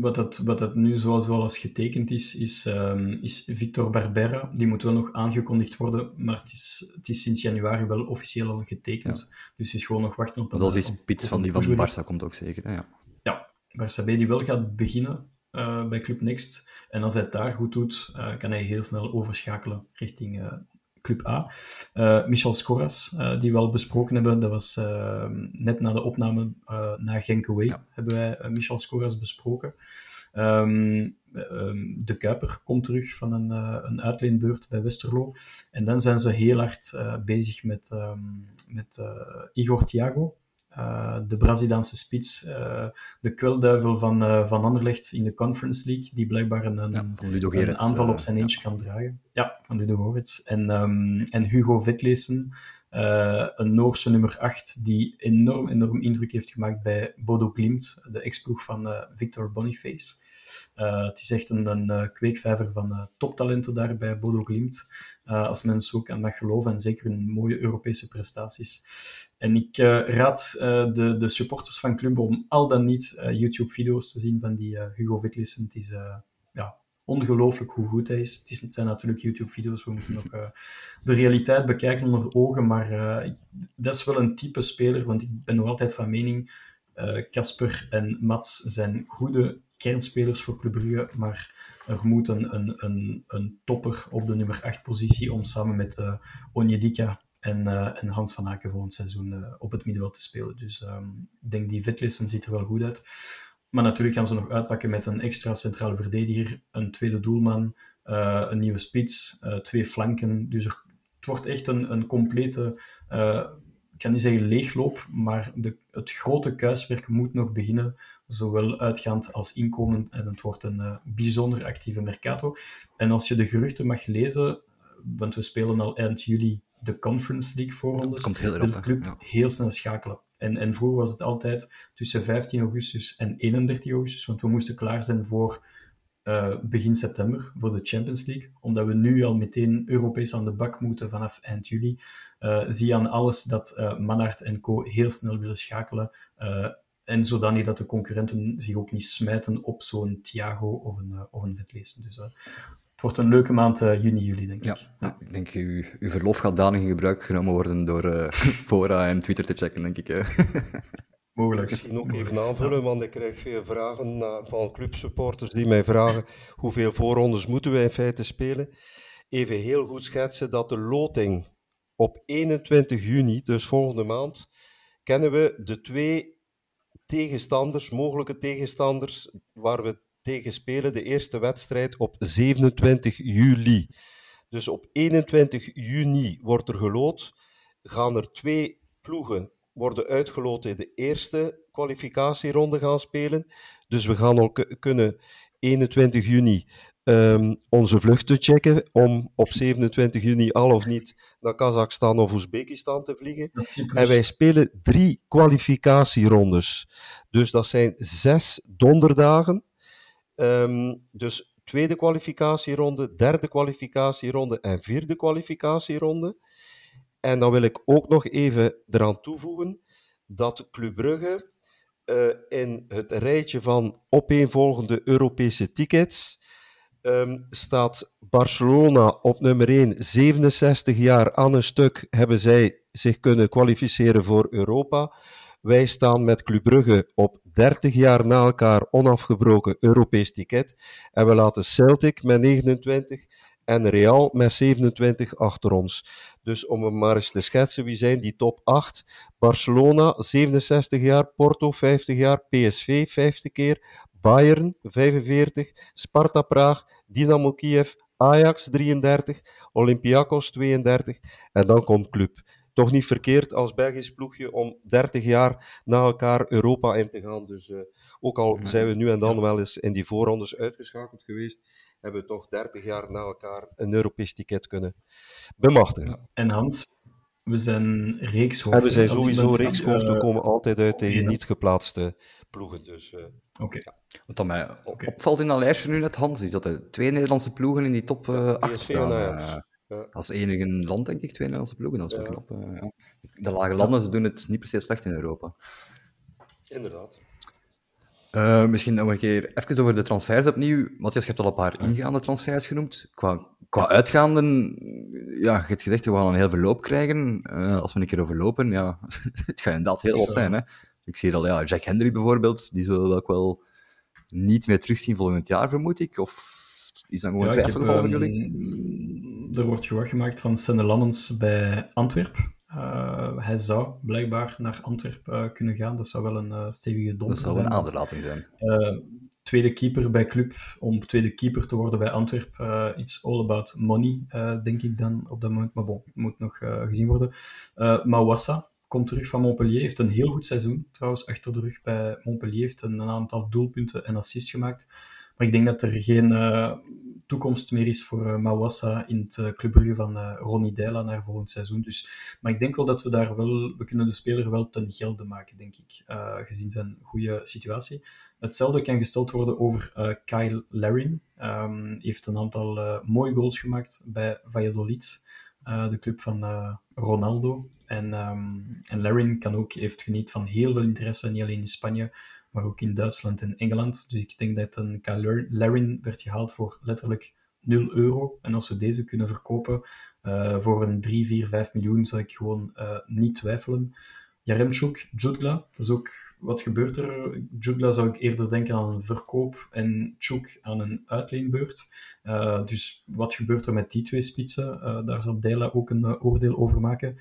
wat, dat, wat dat nu zoals, zoals getekend is, is, um, is Victor Barbera. Die moet wel nog aangekondigd worden, maar het is, het is sinds januari wel officieel al getekend. Ja. Dus het is gewoon nog wachten op... Dat is die spits van die van Barça komt ook zeker, hè? Ja, ja Barça B die wel gaat beginnen bij Club Next en als hij het daar goed doet, uh, kan hij heel snel overschakelen richting uh, Club A. Michel Scoras, die we al besproken hebben, dat was net na de opname na Genk ja. hebben wij Michel Scoras besproken. Um, um, de Kuiper komt terug van een, een uitleenbeurt bij Westerlo. En dan zijn ze heel hard bezig met, um, met Igor Thiago, uh, de Braziliaanse spits, uh, de kwelduivel van, uh, van Anderlecht in de Conference League, die blijkbaar een, een, ja, een aanval op zijn eentje kan dragen. Ja, van Ludo. En, um, en Hugo Vetlesen, een Noorse nummer 8, die enorm, enorm indruk heeft gemaakt bij Bodo Glimt, de ex-ploeg van Victor Boniface. Uh, het is echt een, een uh, kweekvijver van uh, toptalenten daar bij Bodo Glimt. als mensen ook aan mag geloven en zeker in mooie Europese prestaties. En ik raad de, de supporters van Club om al dan niet YouTube-video's te zien van die Hugo Wittlissen. Het is ja, ongelooflijk hoe goed hij is. Het, is, het zijn natuurlijk YouTube-video's, we moeten nog de realiteit bekijken onder ogen, maar dat is wel een type speler, want ik ben nog altijd van mening, Casper en Mats zijn goede kernspelers voor Club Brugge, maar er moet een, een, een, topper op de nummer 8 positie om samen met uh, Onyedika en, uh, en Hans van Aken volgend seizoen uh, op het middenveld te spelen. Dus um, ik denk die Vetlissen ziet er wel goed uit. Maar natuurlijk gaan ze nog uitpakken met een extra centrale verdediger, een tweede doelman, een nieuwe spits, twee flanken. Dus het wordt echt een, een complete ik kan niet zeggen leegloop, maar de, het grote kuiswerk moet nog beginnen, zowel uitgaand als inkomend. En het wordt een uh, bijzonder actieve mercato. En als je de geruchten mag lezen, want we spelen al eind juli de Conference League voorrondes, komt heel de club ja. heel snel schakelen. En, en vroeger was het altijd tussen 15 augustus en 31 augustus, want we moesten klaar zijn voor uh, begin september, voor de Champions League. Omdat we nu al meteen Europees aan de bak moeten vanaf eind juli, uh, zie je aan alles dat uh, Manhart en co. heel snel willen schakelen. En zodanig dat de concurrenten zich ook niet smijten op zo'n Thiago of een, of een Vetlezen. Dus het wordt een leuke maand juni, juli, denk ja, ik. Ja, ik denk uw, uw verlof gaat danig in gebruik genomen worden door fora en Twitter te checken, denk ik. Mogelijk. Misschien ook even aanvullen, want ik krijg veel vragen van clubsupporters die mij vragen hoeveel voorrondes moeten wij in feite spelen. Even heel goed schetsen dat de loting op 21 juni, dus volgende maand, kennen we de twee tegenstanders, mogelijke tegenstanders, waar we tegen spelen. De eerste wedstrijd op 27 juli. Dus op 21 juni wordt er geloot. Gaan er twee ploegen worden uitgeloten in de eerste kwalificatieronde gaan spelen. Dus we gaan al kunnen 21 juni um, onze vluchten checken om op 27 juni al of niet naar Kazachstan of Oezbekistan te vliegen. En wij spelen drie kwalificatierondes. Dus dat zijn zes donderdagen. Um, dus tweede kwalificatieronde, derde kwalificatieronde en vierde kwalificatieronde. En dan wil ik ook nog even eraan toevoegen dat Club Brugge uh, in het rijtje van opeenvolgende Europese tickets um, staat Barcelona op nummer 1. 67 jaar aan een stuk hebben zij zich kunnen kwalificeren voor Europa. Wij staan met Club Brugge op 30 jaar na elkaar onafgebroken Europees ticket. En we laten Celtic met 29 en Real met 27 achter ons. Dus om hem maar eens te schetsen, wie zijn die top 8? Barcelona, 67 jaar, Porto, 50 jaar, PSV, 50 keer, Bayern, 45, Sparta Praag, Dynamo Kiev, Ajax, 33, Olympiakos, 32 en dan komt Club. Toch niet verkeerd als Belgisch ploegje om 30 jaar na elkaar Europa in te gaan. Dus uh, ook al zijn we nu en dan wel eens in die voorrondes uitgeschakeld geweest, hebben we toch 30 jaar na elkaar een Europees ticket kunnen bemachtigen. En Hans, we zijn reekshoofd. En we zijn sowieso reekshoofd, we komen altijd uit tegen niet geplaatste ploegen. Dus, uh, okay. ja. Wat dan mij opvalt in dat lijstje nu net, Hans, is dat er twee Nederlandse ploegen in die top uh, ja, 8 staan. Uh, ja. Als enige land, denk ik, twee Nederlandse ploegen. Dat is wel knap. ja. De lage landen ze doen het niet per se slecht in Europa. Inderdaad. Uh, misschien nog een keer even over de transfers opnieuw. Matthias, je hebt al een paar ingaande transfers genoemd. Qua, qua uitgaanden, ja, je hebt gezegd, we gaan een heel verloop krijgen. Uh, als we een keer overlopen, ja, het gaat inderdaad heel wat zijn. Hè? Ik zie al, ja, Jack Henry bijvoorbeeld, die zullen we ook wel niet meer terugzien volgend jaar, vermoed ik. Of is dat gewoon ja, twijfelgeval voor jullie? Er wordt gewacht gemaakt van Senne Lammens bij Antwerpen. Uh, hij zou blijkbaar naar Antwerpen uh, kunnen gaan. Dat zou wel een uh, stevige donder zijn. Dat zou een aderlating zijn. tweede keeper bij club, om tweede keeper te worden bij Antwerpen, iets all about money, denk ik dan op dat moment. Maar bon, moet nog gezien worden. Mawassa komt terug van Montpellier, heeft een heel goed seizoen trouwens achter de rug bij Montpellier, heeft een, een aantal doelpunten en assists gemaakt. Maar ik denk dat er geen uh, toekomst meer is voor uh, Mawassa in het uh, van Ronnie Deila naar volgend seizoen. Dus, maar ik denk wel dat we daar wel, we kunnen de speler wel ten gelde maken, denk ik, gezien zijn goede situatie. Hetzelfde kan gesteld worden over Kyle Larin. Um, heeft een aantal mooie goals gemaakt bij Valladolid, de club van Ronaldo. En, um, en Larin kan ook, heeft geniet van heel veel interesse, niet alleen in Spanje, maar ook in Duitsland en Engeland. Dus ik denk dat een Kyle Larin werd gehaald voor letterlijk 0 euro. En als we deze kunnen verkopen uh, voor een 3, 4, 5 miljoen, zou ik gewoon uh, niet twijfelen. Jaremchuk, Jutgla, dat is ook wat gebeurt er. Jutgla zou ik eerder denken aan een verkoop en Chuk aan een uitleenbeurt. Uh, dus wat gebeurt er met die twee spitsen? daar zal Dela ook een oordeel over maken.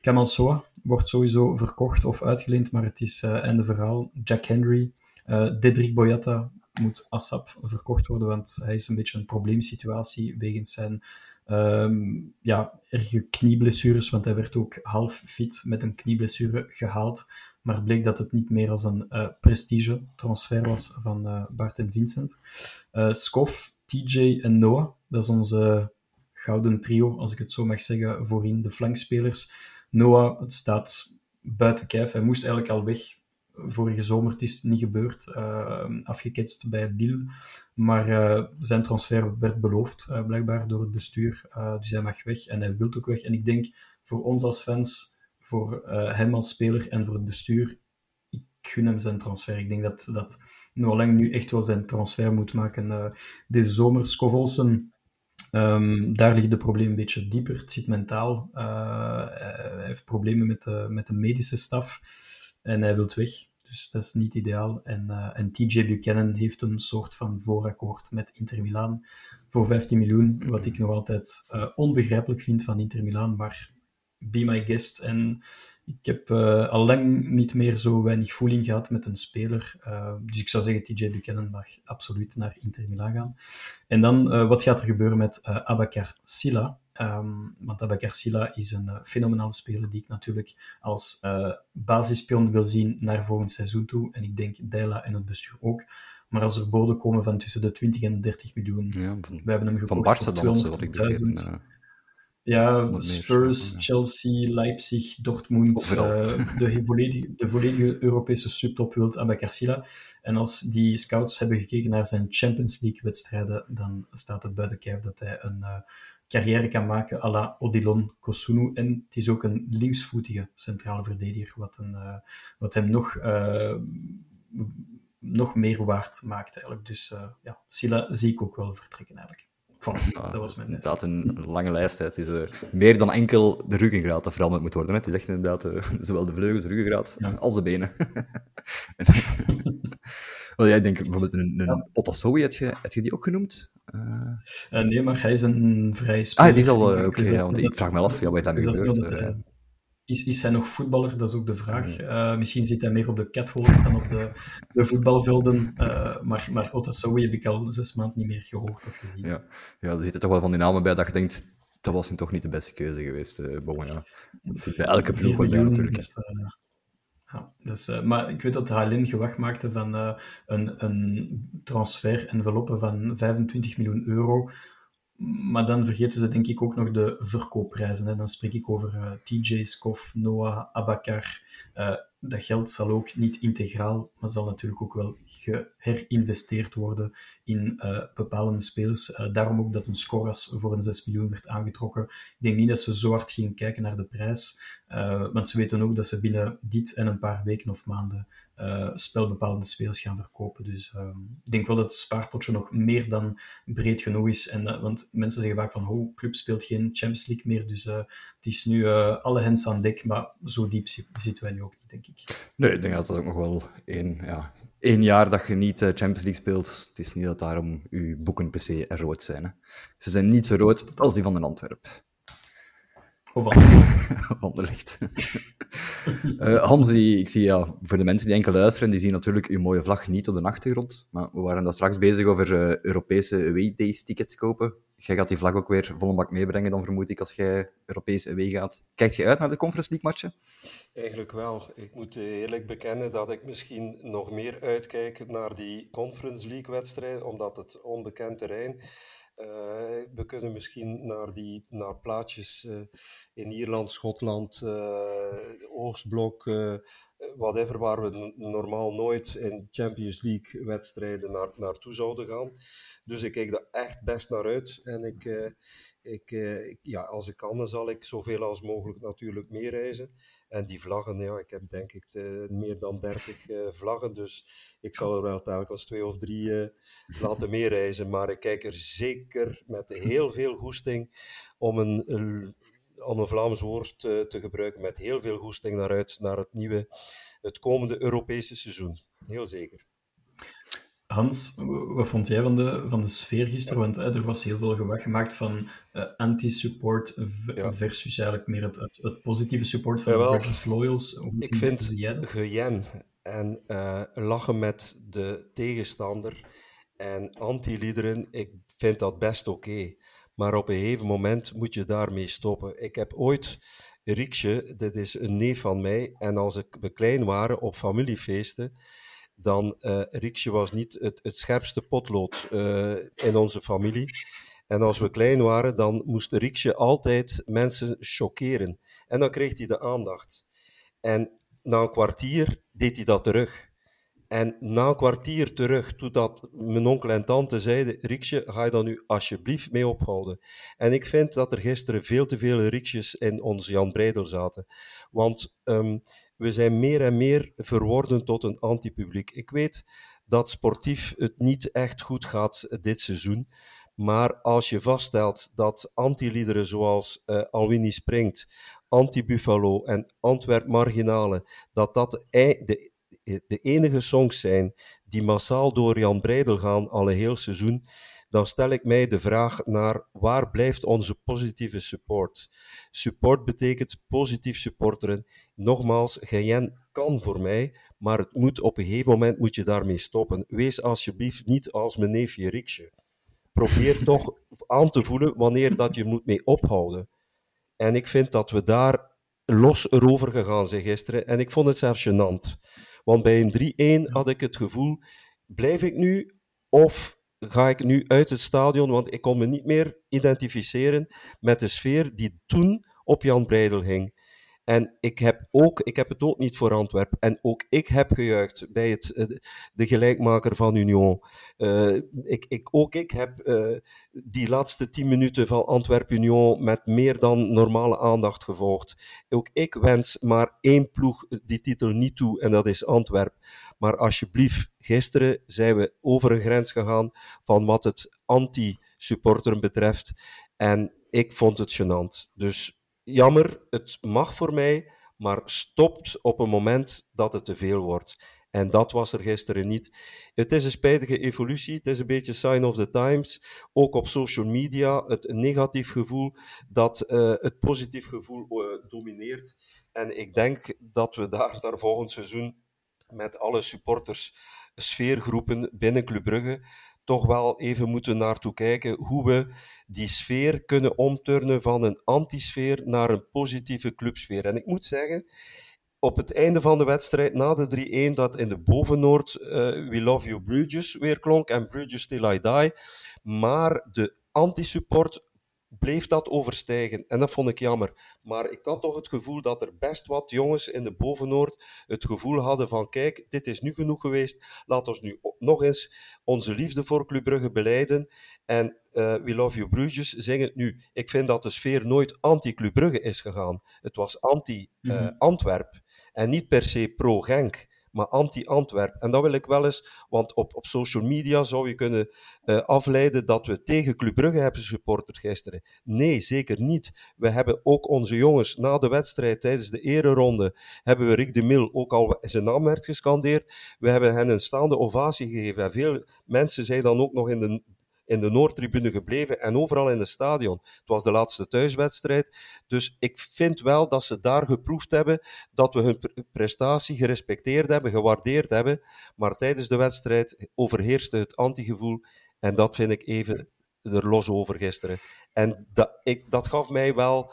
Kamal Soa wordt sowieso verkocht of uitgeleend, maar het is uh, einde verhaal. Jack Henry, uh, Dedrick Boyata moet ASAP verkocht worden, want hij is een beetje een probleemsituatie wegens zijn Ehm, ja, erge knieblessures, want hij werd ook half fit met een knieblessure gehaald. Maar bleek dat het niet meer als een uh, prestige transfer was van Bart en Vincent. Uh, TJ en Noah, dat is onze gouden trio, als ik het zo mag zeggen, voorin de flankspelers. Noah, het staat buiten kijf. Hij moest eigenlijk al weg vorige zomer. Het is niet gebeurd, uh, afgeketst bij Lille. Maar uh, zijn transfer werd beloofd, uh, blijkbaar, door het bestuur. dus hij mag weg en hij wil ook weg. En ik denk, voor ons als fans, voor hem als speler en voor het bestuur, ik gun hem zijn transfer. Ik denk dat, dat Noah Lang nu echt wel zijn transfer moet maken. deze zomer, Scovolsen Um, daar ligt de probleem een beetje dieper. Het zit mentaal. Uh, hij heeft problemen met de, met de medische staf en hij wil weg. Dus dat is niet ideaal. En, uh, en TJ Buchanan heeft een soort van voorakkoord met Inter Milaan voor 15 miljoen, wat ik nog altijd uh, onbegrijpelijk vind van Inter Milaan. Maar be my guest. En ik heb uh, al lang niet meer zo weinig voeling gehad met een speler. Eh, dus ik zou zeggen, TJ Buchanan mag absoluut naar Inter Milan gaan. En dan, eh, wat gaat er gebeuren met Abakar Silla? Ehm, want Abakar Silla is een fenomenale speler die ik natuurlijk als basisspion wil zien naar volgend seizoen toe. En ik denk Dela en het bestuur ook. Maar als er boden komen van tussen de 20 en 30 miljoen, ja, van, we hebben hem gekocht voor 200.000. Ja, Spurs. Chelsea, Leipzig, Dortmund, eh, de, volledige, de volledige Europese subtop wilt Abakarsila. En als die scouts hebben gekeken naar zijn Champions League-wedstrijden, dan staat het buiten kijf dat hij een eh, carrière kan maken à la Odilon Kosunu. En het is ook een linksvoetige centrale verdediger, wat, een, eh, wat hem nog, nog meer waard maakt eigenlijk. Dus ja, Sila zie ik ook wel vertrekken eigenlijk. Voilà, dat was mijn Inderdaad, een lange lijst. Hè. Het is uh, meer dan enkel de ruggengraat dat veranderd moet worden. Hè. Het is echt inderdaad uh, zowel de vleugels, de ruggengraat, ja. als de benen. Wel, jij denkt bijvoorbeeld een, een ja. Otasowi, heb je, heb je die ook genoemd? Uh... nee, maar hij is een vrij speler. Ah, die is al... Oké, okay, want ik vraag me af, ja, wat daar nu gebeurd? Is, is hij nog voetballer? Dat is ook de vraag. Uh, misschien zit hij meer op de catwalk dan op de, de voetbalvelden. Uh, maar, maar heb ik al zes maanden niet meer gehoord of gezien. Ja, ja er zitten toch wel van die namen bij dat je denkt, dat was nu toch niet de beste keuze geweest. Uh. Dat zit bij elke ploeg bij natuurlijk. Is, ja, dus, maar ik weet dat HLN gewacht maakte van een, een transfer-enveloppe van 25 miljoen euro maar dan vergeten ze denk ik ook nog de verkoopprijzen. Hè. Dan spreek ik over uh, TJ, Skof, Noah, Abakar. Uh, dat geld zal ook niet integraal, maar zal natuurlijk ook wel geherinvesteerd worden in uh, bepalende spelers. daarom ook dat een Scoras voor een 6 miljoen werd aangetrokken. Ik denk niet dat ze zo hard gingen kijken naar de prijs, want ze weten ook dat ze binnen dit en een paar weken of maanden uh, spelbepalende spelers gaan verkopen. Dus uh, ik denk wel dat het spaarpotje nog meer dan breed genoeg is. En, uh, want mensen zeggen vaak van, oh, club speelt geen Champions League meer, dus het is nu alle hens aan dek. Maar zo diep zitten wij nu ook niet, denk ik. Nee, ik denk dat dat ook nog wel één, ja, één jaar dat je niet Champions League speelt. Het is niet dat daarom uw boeken per se rood zijn. Hè. Ze zijn niet zo rood als die van de Antwerp. Of Anderlecht. Uh, Hans, ik zie ja, voor de mensen die enkel luisteren, die zien natuurlijk uw mooie vlag niet op de achtergrond. Maar we waren daar straks bezig over uh, Europese away tickets kopen. Jij gaat die vlag ook weer vol een bak meebrengen, dan vermoed ik, als jij Europese away gaat. Kijkt je uit naar de Conference League matchen? Eigenlijk wel. Ik moet eerlijk bekennen dat ik misschien nog meer uitkijk naar die Conference League wedstrijden, omdat het onbekend terrein uh, we kunnen misschien naar, die, naar plaatjes uh, in Ierland, Schotland, uh, Oostblok, whatever, waar we normaal nooit in Champions League wedstrijden naar, naartoe zouden gaan. Dus ik kijk daar echt best naar uit. En ik, ik, ja, als ik kan, dan zal ik zoveel als mogelijk natuurlijk meereizen. En die vlaggen, ja, ik heb denk ik de, meer dan 30 uh, vlaggen, dus ik zal er wel telkens twee of drie uh, laten meereizen. Maar ik kijk er zeker met heel veel goesting om een, om een Vlaams woord te gebruiken, met heel veel goesting naar uit naar het nieuwe, het komende Europese seizoen. Heel zeker. Hans, wat vond jij van de, van de sfeer gisteren? Want er was heel veel gewacht gemaakt van uh, anti-support versus eigenlijk meer het, het, positieve support van de Loyals. Hoe ik vind gejen en uh, lachen met de tegenstander en anti-liederen, ik vind dat best oké. maar op een gegeven moment moet je daarmee stoppen. Ik heb ooit Riekje, dit is een neef van mij, en als ik, we klein waren op familiefeesten, dan uh, was niet het, het scherpste potlood uh, in onze familie. En als we klein waren, dan moest Riekje altijd mensen choqueren. En dan kreeg hij de aandacht. En na een kwartier deed hij dat terug. En na een kwartier terug, toen dat mijn onkel en tante zeiden, Riksje, ga je dan nu alsjeblieft mee ophouden. En ik vind dat er gisteren veel te veel Riksjes in ons Jan Breidel zaten. Want um, we zijn meer en meer verworden tot een antipubliek. Ik weet dat sportief het niet echt goed gaat dit seizoen. Maar als je vaststelt dat antiliederen zoals uh, Alwini Springt, Anti-Buffalo en Antwerp Marginale, dat dat de, de de enige songs zijn die massaal door Jan Breidel gaan al heel seizoen, dan stel ik mij de vraag naar waar blijft onze positieve support? Support betekent positief supporteren. Nogmaals, Geyen kan voor mij, maar het moet op een gegeven moment moet je daarmee stoppen. Wees alsjeblieft niet als mijn neefje Riksje. Probeer toch aan te voelen wanneer dat je moet mee ophouden. En ik vind dat we daar los erover gegaan zijn gisteren. En ik vond het zelfs gênant. Want bij een 3-1 had ik het gevoel, blijf ik nu of ga ik nu uit het stadion? Want ik kon me niet meer identificeren met de sfeer die toen op Jan Breidel hing. En ik heb, ook, ik heb het ook niet voor Antwerpen. En ook ik heb gejuicht bij het, eh, de gelijkmaker van Union. Uh, ik, ik, ook ik heb uh, die laatste tien minuten van Antwerp-Union met meer dan normale aandacht gevolgd. Ook ik wens maar één ploeg die titel niet toe, en dat is Antwerp. Maar alsjeblieft, gisteren zijn we over een grens gegaan van wat het anti-supporteren betreft. En ik vond het gênant. Dus jammer, het mag voor mij, maar stopt op een moment dat het te veel wordt. En dat was er gisteren niet. Het is een spijtige evolutie. Het is een beetje sign of the times. Ook op social media. Het negatief gevoel dat uh, het positief gevoel uh, domineert. En ik denk dat we daar, daar volgend seizoen met alle supporters, sfeergroepen binnen Club Brugge toch wel even moeten naartoe kijken hoe we die sfeer kunnen omturnen van een antisfeer naar een positieve clubsfeer. En ik moet zeggen, op het einde van de wedstrijd, na de 3-1, dat in de Bovennoord uh, We Love You Bridges weer klonk en Bridges Till I Die. Maar de anti-support bleef dat overstijgen. En dat vond ik jammer. Maar ik had toch het gevoel dat er best wat jongens in de Bovenoord het gevoel hadden van kijk, dit is nu genoeg geweest. Laat ons nu nog eens onze liefde voor Club Brugge beleiden. En uh, We Love You Bruges zingen het nu. Ik vind dat de sfeer nooit anti-Club Brugge is gegaan. Het was anti-Antwerp. Uh, mm -hmm. En niet per se pro-Genk maar anti-Antwerp. En dat wil ik wel eens, want op, op social media zou je kunnen uh, afleiden dat we tegen Club Brugge hebben supporterd gisteren. Nee, zeker niet. We hebben ook onze jongens na de wedstrijd, tijdens de ereronde, hebben we Rick de Mil ook al zijn naam werd gescandeerd. We hebben hen een staande ovatie gegeven. En veel mensen zijn dan ook nog in de in de Noordtribune gebleven en overal in het stadion. Het was de laatste thuiswedstrijd. Dus ik vind wel dat ze daar geproefd hebben dat we hun prestatie gerespecteerd hebben, gewaardeerd hebben. Maar tijdens de wedstrijd overheerste het antigevoel. En dat vind ik even er los over gisteren. En dat, ik, dat gaf mij wel.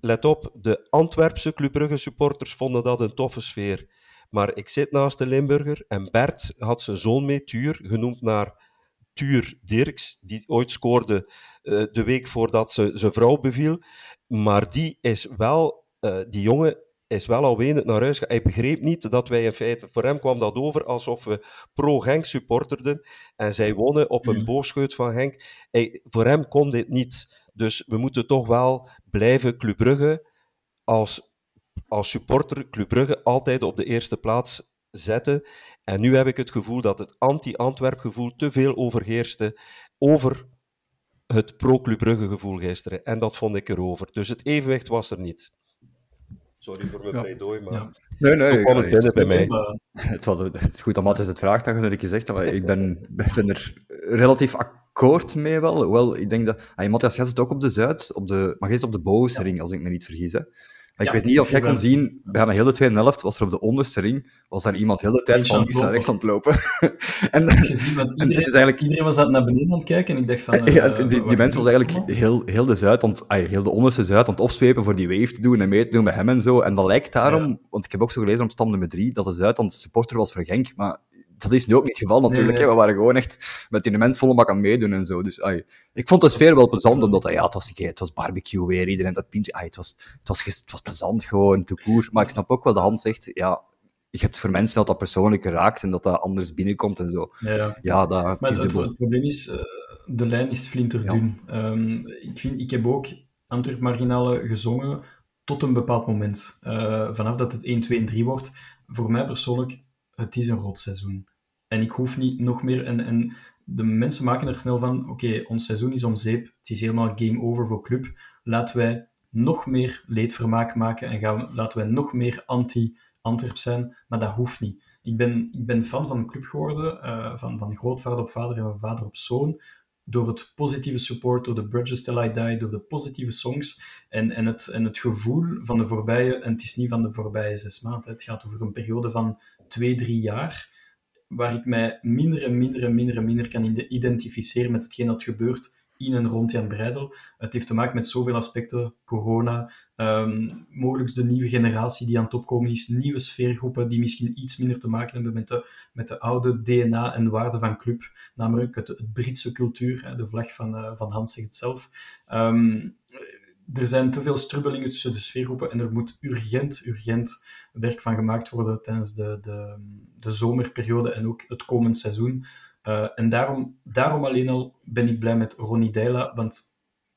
Let op, de Antwerpse Club Brugge supporters vonden dat een toffe sfeer. Maar ik zit naast de Limburger en Bert had zijn zoon mee, Tuur, genoemd naar Tuur Dirks, die ooit scoorde uh, de week voordat ze zijn vrouw beviel. Maar die is wel, uh, die jongen is wel al wenend naar huis gegaan. Hij begreep niet dat wij in feite, voor hem kwam dat over alsof we pro-Genk supporterden en zij wonnen op een mm. boogscheut van Genk. Hij, voor hem kon dit niet. Dus we moeten toch wel blijven Club Brugge als, als supporter Club Brugge altijd op de eerste plaats zetten. En nu heb ik het gevoel dat het anti-Antwerp gevoel te veel overheerste over het pro-Club Brugge gevoel gisteren. En dat vond ik erover. Dus het evenwicht was er niet. Sorry voor mijn ja. pleidooi, maar ja. nee, nee, kwam het binnen bij mij. Het, was, het is goed dat Matthias het vraagt, dat ik gezegd maar ik ben, ben er relatief akkoord mee wel. Wel, ik denk dat... Ah, Matthias, jij zit ook op de Zuid, op de, maar jij zit op de bovenste ring, als ik me niet vergis. Hè? Ik weet niet of jij kon zien, bij de hele tweede helft was er op de onderste ring, was daar iemand de hele tijd van links naar rechts aan het lopen. en, gezien, want iedereen, het is eigenlijk iedereen was naar beneden aan het kijken en ik dacht van... eh, ja, die, die, wat die mens was eigenlijk heel, heel de Zuid, aan het- ay, heel de onderste Zuid aan het opzwepen voor die wave te doen en mee te doen met hem en zo. En dat lijkt daarom, Ja. want ik heb ook zo gelezen op stand nummer drie, dat de Zuid aan het supporter was voor Genk, maar dat is nu ook niet het geval natuurlijk. nee. hè. We waren gewoon echt met die mens volle bak aan meedoen en zo. Dus ik vond de sfeer wel plezant, omdat ja, het, was, het was barbecue weer, iedereen dat pintje. Ay, het, was, het, was, het was plezant gewoon, te koer. Maar ik snap ook wel, de hand zegt, ja, je hebt voor mensen dat dat persoonlijk raakt en dat dat anders binnenkomt en zo. Ja, ja. Ja, dat, het Maar het, het, probleem is, eh, de lijn is flinterdun. Ehm, ik, vind, ik heb ook Antwerp Marginale gezongen tot een bepaald moment. Eh, vanaf dat het 1, 2 en 3 wordt, voor mij persoonlijk, het is een rot seizoen. En ik hoef niet nog meer... En, en de mensen maken er snel van, oké, ons seizoen is om zeep, het is helemaal game over voor club. Laten wij nog meer leedvermaak maken en gaan, laten wij nog meer anti-Antwerp zijn, maar dat hoeft niet. Ik ben, ik ben fan van een club geworden, eh, van, van grootvader op vader en van vader op zoon, door het positieve support, door de Bridges Till I Die, door de positieve songs en, en, het, en het gevoel van de voorbije, en het is niet van de voorbije zes maanden, het gaat over een periode van twee, drie jaar, waar ik mij minder en minder en minder en minder kan ide- identificeren met hetgeen dat gebeurt in en rond Jan Breidel. Het heeft te maken met zoveel aspecten, corona, ehm, mogelijk de nieuwe generatie die aan het opkomen is, nieuwe sfeergroepen die misschien iets minder te maken hebben met de, met de oude DNA en waarden van club, namelijk het, Britse cultuur, de vlag van, eh, van Hans zegt het zelf. Ehm, er zijn te veel strubbelingen tussen de sfeergroepen en er moet urgent, urgent werk van gemaakt worden tijdens de, de, de zomerperiode en ook het komend seizoen. Uh, en daarom, daarom alleen al ben ik blij met Ronnie Deila, want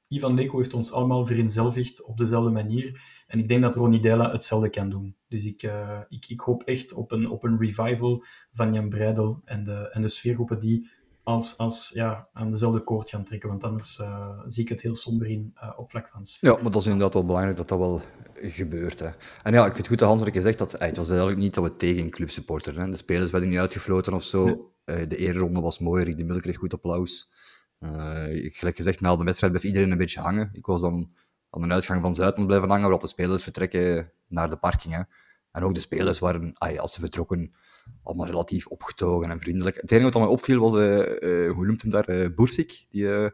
Ivan Leko heeft ons allemaal vereenzelvigd op dezelfde manier. En ik denk dat Ronnie Deila hetzelfde kan doen. Dus ik, uh, ik, ik hoop echt op een, op een revival van Jan Breidel en de, en de sfeergroepen die als, als, ja, aan dezelfde koord gaan trekken. Want anders uh, zie ik het heel somber in uh, op vlak van sfeer. Ja, maar dat is inderdaad wel belangrijk dat dat wel gebeurt. Hè. En ja, ik vind het goed dat Hans wat ik gezegd dat het was eigenlijk niet dat we tegen een club supporteren. De spelers werden niet uitgefloten of zo. Nee. Uh, de eerronde was mooi, Rick de Mil kreeg goed applaus. Uh, gelijk gezegd, na de wedstrijd bleef iedereen een beetje hangen. Ik was dan aan de uitgang van Zuidland blijven hangen, waar de spelers vertrekken naar de parking. Hè. En ook de spelers waren, als ze vertrokken, allemaal relatief opgetogen en vriendelijk. Het enige wat mij opviel was, uh, hoe noemt hem daar, Boersik, die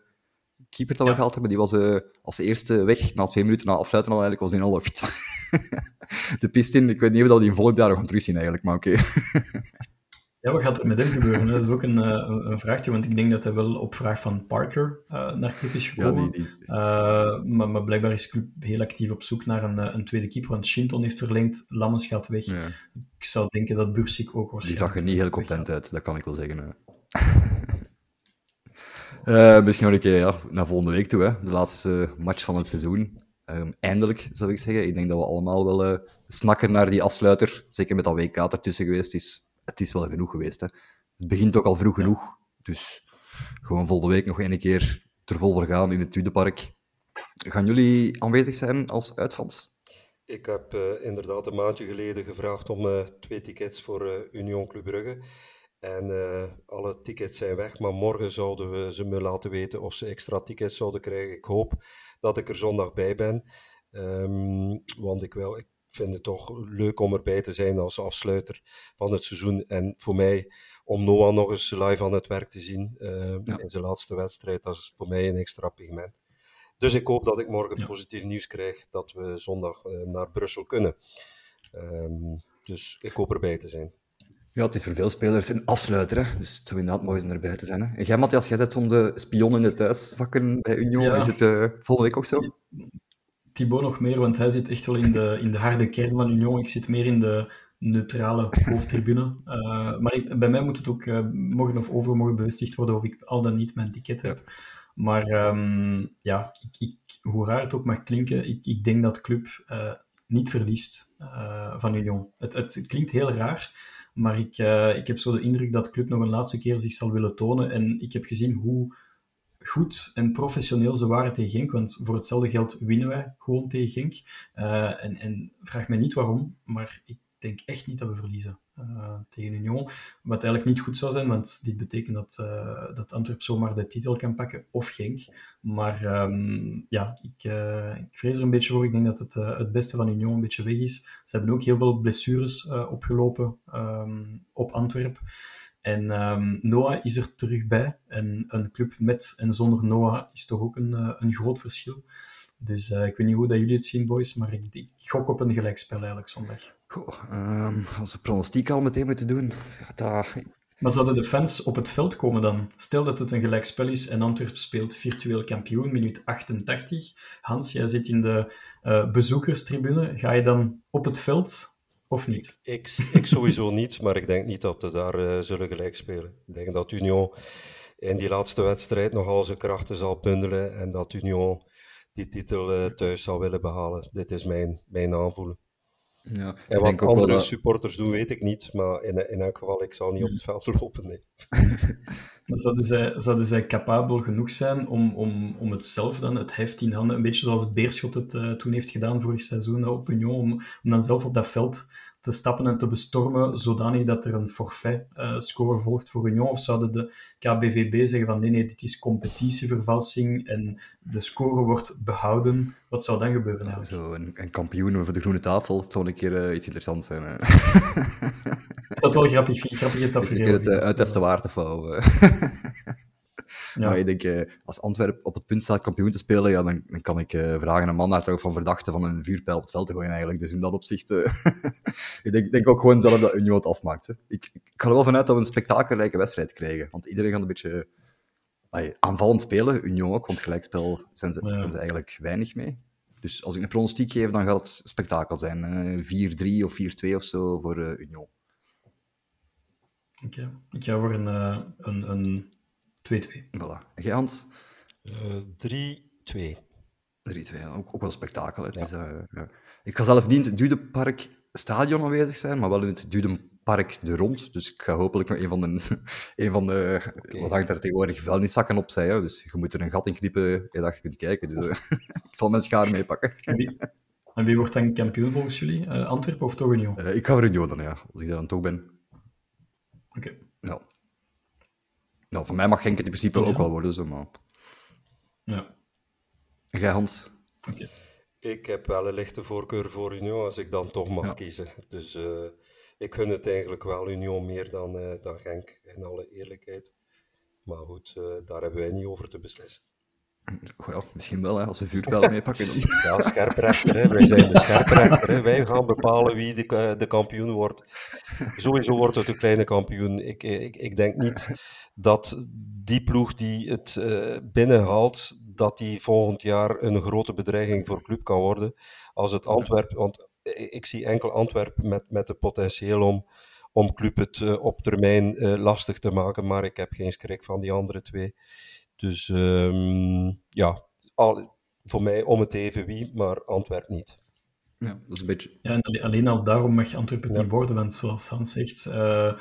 keeper dat we ja. gehaald hebben. Die was als eerste weg, na twee minuten na afsluiten al eigenlijk, was in al de pist in. Ik weet niet of dat die in volgend jaar nog gaan terugzien eigenlijk, maar oké. Okay. Ja, wat gaat er met hem gebeuren? Dat is ook een, een, een, vraagje, want ik denk dat hij wel op vraag van Parker uh, naar club is gekomen. Ja, die, die... Uh, maar, maar, blijkbaar is club heel actief op zoek naar een, een tweede keeper, want Shinton heeft verlengd, Lammers gaat weg. Ja. Ik zou denken dat Bursik ook waarschijnlijk... Die zag er niet heel content uit, dat kan ik wel zeggen. uh, misschien nog een keer ja, naar volgende week toe, hè. de laatste match van het seizoen. Um, eindelijk, zou ik zeggen. Ik denk dat we allemaal wel snakken naar die afsluiter. Zeker met dat WK ertussen geweest is. Het is wel genoeg geweest. Hè. Het begint ook al vroeg ja. genoeg. Dus gewoon volgende week nog één keer er vol voor gaan in het Tudepark. Gaan jullie aanwezig zijn als uitfans? Ik heb uh, inderdaad een maandje geleden gevraagd om uh, twee tickets voor uh, Union Club Brugge. En alle tickets zijn weg, maar morgen zouden we ze me laten weten of ze extra tickets zouden krijgen. Ik hoop dat ik er zondag bij ben. Um, want ik, wel, ik vind het toch leuk om erbij te zijn als afsluiter van het seizoen. En voor mij, om Noah nog eens live aan het werk te zien uh, ja. in zijn laatste wedstrijd, dat is voor mij een extra pigment. Dus ik hoop dat ik morgen ja. positief nieuws krijg dat we zondag uh, naar Brussel kunnen. Um, dus ik hoop erbij te zijn. Ja, het is voor veel spelers een afsluiter, hè? dus het zou inderdaad mooi zijn erbij te zijn. Hè? En jij, Matthias, jij zit om de spion in de thuisvakken bij Union. Ja. Is het uh, volgende week ook zo? Thibaut nog meer, want hij zit echt wel in de, in de harde kern van Union. Ik zit meer in de neutrale hoofdtribune. Uh, maar ik, bij mij moet het ook uh, morgen of overmorgen bevestigd worden of ik al dan niet mijn ticket heb. Ja. Maar um, ja, ik, ik, hoe raar het ook mag klinken, ik, ik denk dat club uh, niet verliest van Union. Het, het klinkt heel raar, maar ik, ik heb zo de indruk dat club nog een laatste keer zich zal willen tonen. En ik heb gezien hoe goed en professioneel ze waren tegen Genk. Want voor hetzelfde geld winnen wij gewoon tegen Genk. Uh, en, en vraag mij niet waarom, maar ik denk echt niet dat we verliezen. uh, tegen Union. Wat eigenlijk niet goed zou zijn, want dit betekent dat, uh, dat Antwerp zomaar de titel kan pakken, of Genk. Maar um, ja, ik, ik vrees er een beetje voor. Ik denk dat het, het beste van Union een beetje weg is. Ze hebben ook heel veel blessures opgelopen um, op Antwerp. En um, Noah is er terug bij. En een club met en zonder Noah is toch ook een, een groot verschil. Dus uh, ik weet niet hoe dat jullie het zien, boys, maar ik, ik gok op een gelijkspel eigenlijk zondag. Goh, um, als we pronostiek al meteen moeten doen, dat... Maar zouden de fans op het veld komen dan? Stel dat het een gelijkspel is en Antwerp speelt virtueel kampioen, minuut 88. Hans, jij zit in de uh, bezoekerstribune. Ga je dan op het veld of niet? Ik, ik, ik sowieso niet, maar ik denk niet dat we daar uh, zullen gelijk spelen. Ik denk dat Union in die laatste wedstrijd nogal zijn krachten zal bundelen en dat Union die titel uh, thuis zal willen behalen. Dit is mijn, mijn aanvoelen. Ja, en wat andere dat... supporters doen, weet ik niet. Maar in, in elk geval, ik zal niet op het veld lopen. Nee. maar zouden zij, zouden zij capabel genoeg zijn om, om, om het zelf dan, het heft in handen, een beetje zoals Beerschot het uh, toen heeft gedaan vorig seizoen op Union, om, om dan zelf op dat veld te stappen en te bestormen, zodanig dat er een forfait-score uh, volgt voor Union? Of zouden de KBVB zeggen van nee, nee, dit is competitievervalsing en de score wordt behouden? Wat zou dan gebeuren eigenlijk? Zo, een, een kampioen over de groene tafel, het zou een keer uh, iets interessants zijn. Dat zou wel grappig, grappig tafereel. Keer het uh, uittesten waard of Ja. Maar ik denk, eh, als Antwerp op het punt staat kampioen te spelen, ja, dan, dan kan ik uh, vragen een man daar toch van verdachten van een vuurpijl op het veld te gooien eigenlijk. Dus in dat opzicht, uh, ik denk, denk ook gewoon zelf dat Union het afmaakt. Hè. Ik, ik ga er wel vanuit dat we een spektakelrijke wedstrijd krijgen. Want iedereen gaat een beetje ay, aanvallend spelen, Union ook, want gelijkspel zijn ze, ja. zijn ze eigenlijk weinig mee. Dus als ik een pronostiek geef, dan gaat het spektakel zijn. 4-3 of 4-2 of zo voor Union. Oké, okay. ik ga voor een, een, een 2-2. Voilà. Jij, Hans? Uh, 3-2. 3-2, ook, ook wel spektakel. Het ja. is, uh, ja. Ik ga zelf niet in het Dudenpark stadion aanwezig zijn, maar wel in het Dudenpark de Rond. Dus ik ga hopelijk nog een van de... Een van de okay. Wat hangt daar tegenwoordig? Vuilniszakken opzij, hè? dus je moet er een gat in knippen dat je kunt kijken. Dus uh, ik zal mijn schaar meepakken. En wie, en wordt dan kampioen volgens jullie? Uh, Antwerpen of toch Union? ik ga voor Union dan, ja. Als ik daar dan toch ben. Oké. Okay. Ja. Nou, voor mij mag Genk het in principe ja, ook wel worden, zo, maar... Ja. Jij, Hans? Okay. Ik heb wel een lichte voorkeur voor Union, als ik dan toch mag ja. kiezen. Dus uh, ik gun het eigenlijk wel Union meer dan, uh, dan Genk, in alle eerlijkheid. Maar goed, uh, daar hebben wij niet over te beslissen. Ja, misschien wel, hè, als we vuurpijl meepakken. Dan. Ja, scherprechter, hè. wij zijn de scherprechter. Hè. Wij gaan bepalen wie de, de kampioen wordt. Sowieso wordt het een kleine kampioen. Ik, ik, ik denk niet dat die ploeg die het uh, binnenhaalt, dat die volgend jaar een grote bedreiging voor club kan worden. Als het Antwerp, want ik zie enkel Antwerp met, met het potentieel om, om club het uh, op termijn uh, lastig te maken, maar ik heb geen schrik van die andere twee. Dus um, ja, al, voor mij om het even wie, maar Antwerp niet. Ja, dat is een beetje... Ja, en alleen al daarom mag Antwerpen het ja. niet worden, want zoals Hans zegt, uh,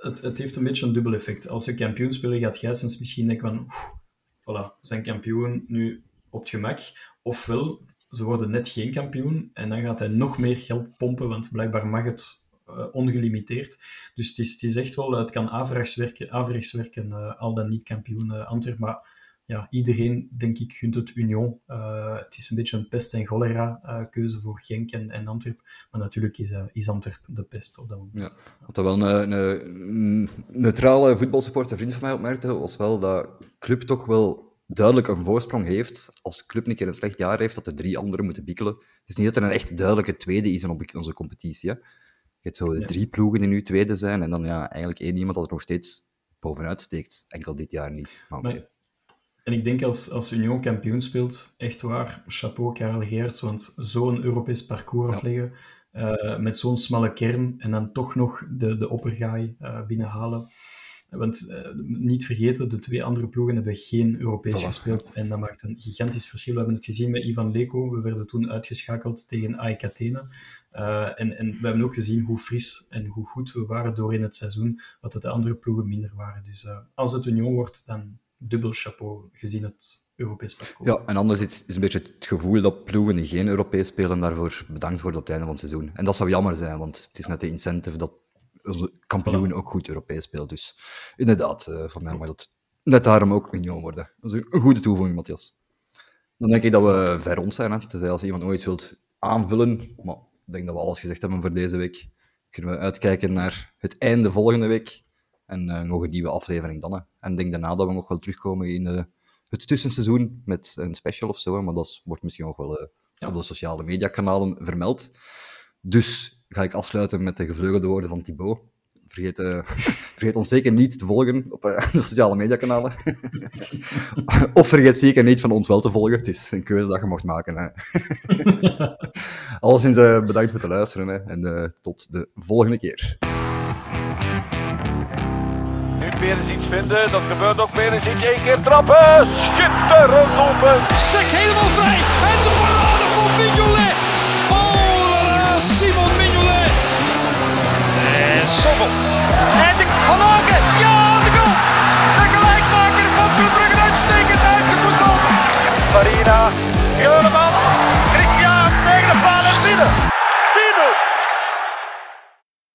het, het, heeft een beetje een dubbel effect. Als ze kampioen spelen, gaat Gijsens misschien denken van, oef, voilà, we zijn kampioen nu op het gemak. Ofwel, ze worden net geen kampioen en dan gaat hij nog meer geld pompen, want blijkbaar mag het ongelimiteerd. Dus het is, het is echt wel, het kan averechts werken, averechts werken uh, al dan niet kampioen uh, Antwerp, maar ja, iedereen, denk ik, gunt het Union. Het is een beetje een pest- en cholera-keuze voor Genk en, en Antwerp. Maar natuurlijk is, is Antwerp de pest op dat moment. Ja. Wat wel een, een, neutrale voetbalsupporter vriend van mij opmerkte, was wel dat club toch wel duidelijk een voorsprong heeft. Als club een keer een slecht jaar heeft, dat er drie anderen moeten bikkelen. Het is niet dat er een echt duidelijke tweede is in onze competitie. Hè. Je hebt zo de drie ploegen die nu tweede zijn, en dan ja, eigenlijk één iemand dat er nog steeds bovenuit steekt. Enkel dit jaar niet. Maar, maar en ik denk als, als Union kampioen speelt, echt waar, chapeau Karel Geerts, want zo'n Europees parcours afleggen, uh, met zo'n smalle kern, en dan toch nog de, de oppergaai uh, binnenhalen. Want uh, niet vergeten, de twee andere ploegen hebben geen Europees voilà. gespeeld, en dat maakt een gigantisch verschil. We hebben het gezien met Ivan Leko, we werden toen uitgeschakeld tegen AEK Athene. en, en we hebben ook gezien hoe fris en hoe goed we waren door in het seizoen, wat de andere ploegen minder waren. Dus als het Union wordt, dan dubbel chapeau gezien het Europees parcours. Ja, en anders is, is een beetje het gevoel dat ploegen die geen Europees spelen daarvoor bedankt worden op het einde van het seizoen. En dat zou jammer zijn, want het is net de incentive dat onze kampioen ook goed Europees speelt. Dus inderdaad, uh, van mij mag dat net daarom ook Union worden. Dat is een goede toevoeging, Matthias. Dan denk ik dat we ver rond zijn. Hè. Tenzij als iemand ooit wilt aanvullen. Maar ik denk dat we alles gezegd hebben voor deze week. Kunnen we uitkijken naar het einde volgende week. En uh, nog een nieuwe aflevering dan. Hè. En ik denk daarna dat we nog wel terugkomen in uh, het tussenseizoen met een special of zo. Hè. Maar dat wordt misschien nog wel uh, ja. op de sociale mediakanalen vermeld. Dus ga ik afsluiten met de gevleugelde woorden van Thibaut. Vergeet, uh, vergeet ons zeker niet te volgen op uh, de sociale mediakanalen. of vergeet zeker niet van ons wel te volgen. Het is een keuze dat je mocht maken. Hè. Alleszins uh, bedankt voor het luisteren hè. en tot de volgende keer. Nu Perisic vinden, dat gebeurt ook Perisic. één keer trappen, schitterend open. Sek helemaal vrij en de parade van Mignolet. Oh, Simon. En Sommel. En de Van Aken, ja, de goal. De gelijkmaker van Club Brugge uitstekend uit de voetbal. Farina, Juremans, Christian tegen de paal en binnen.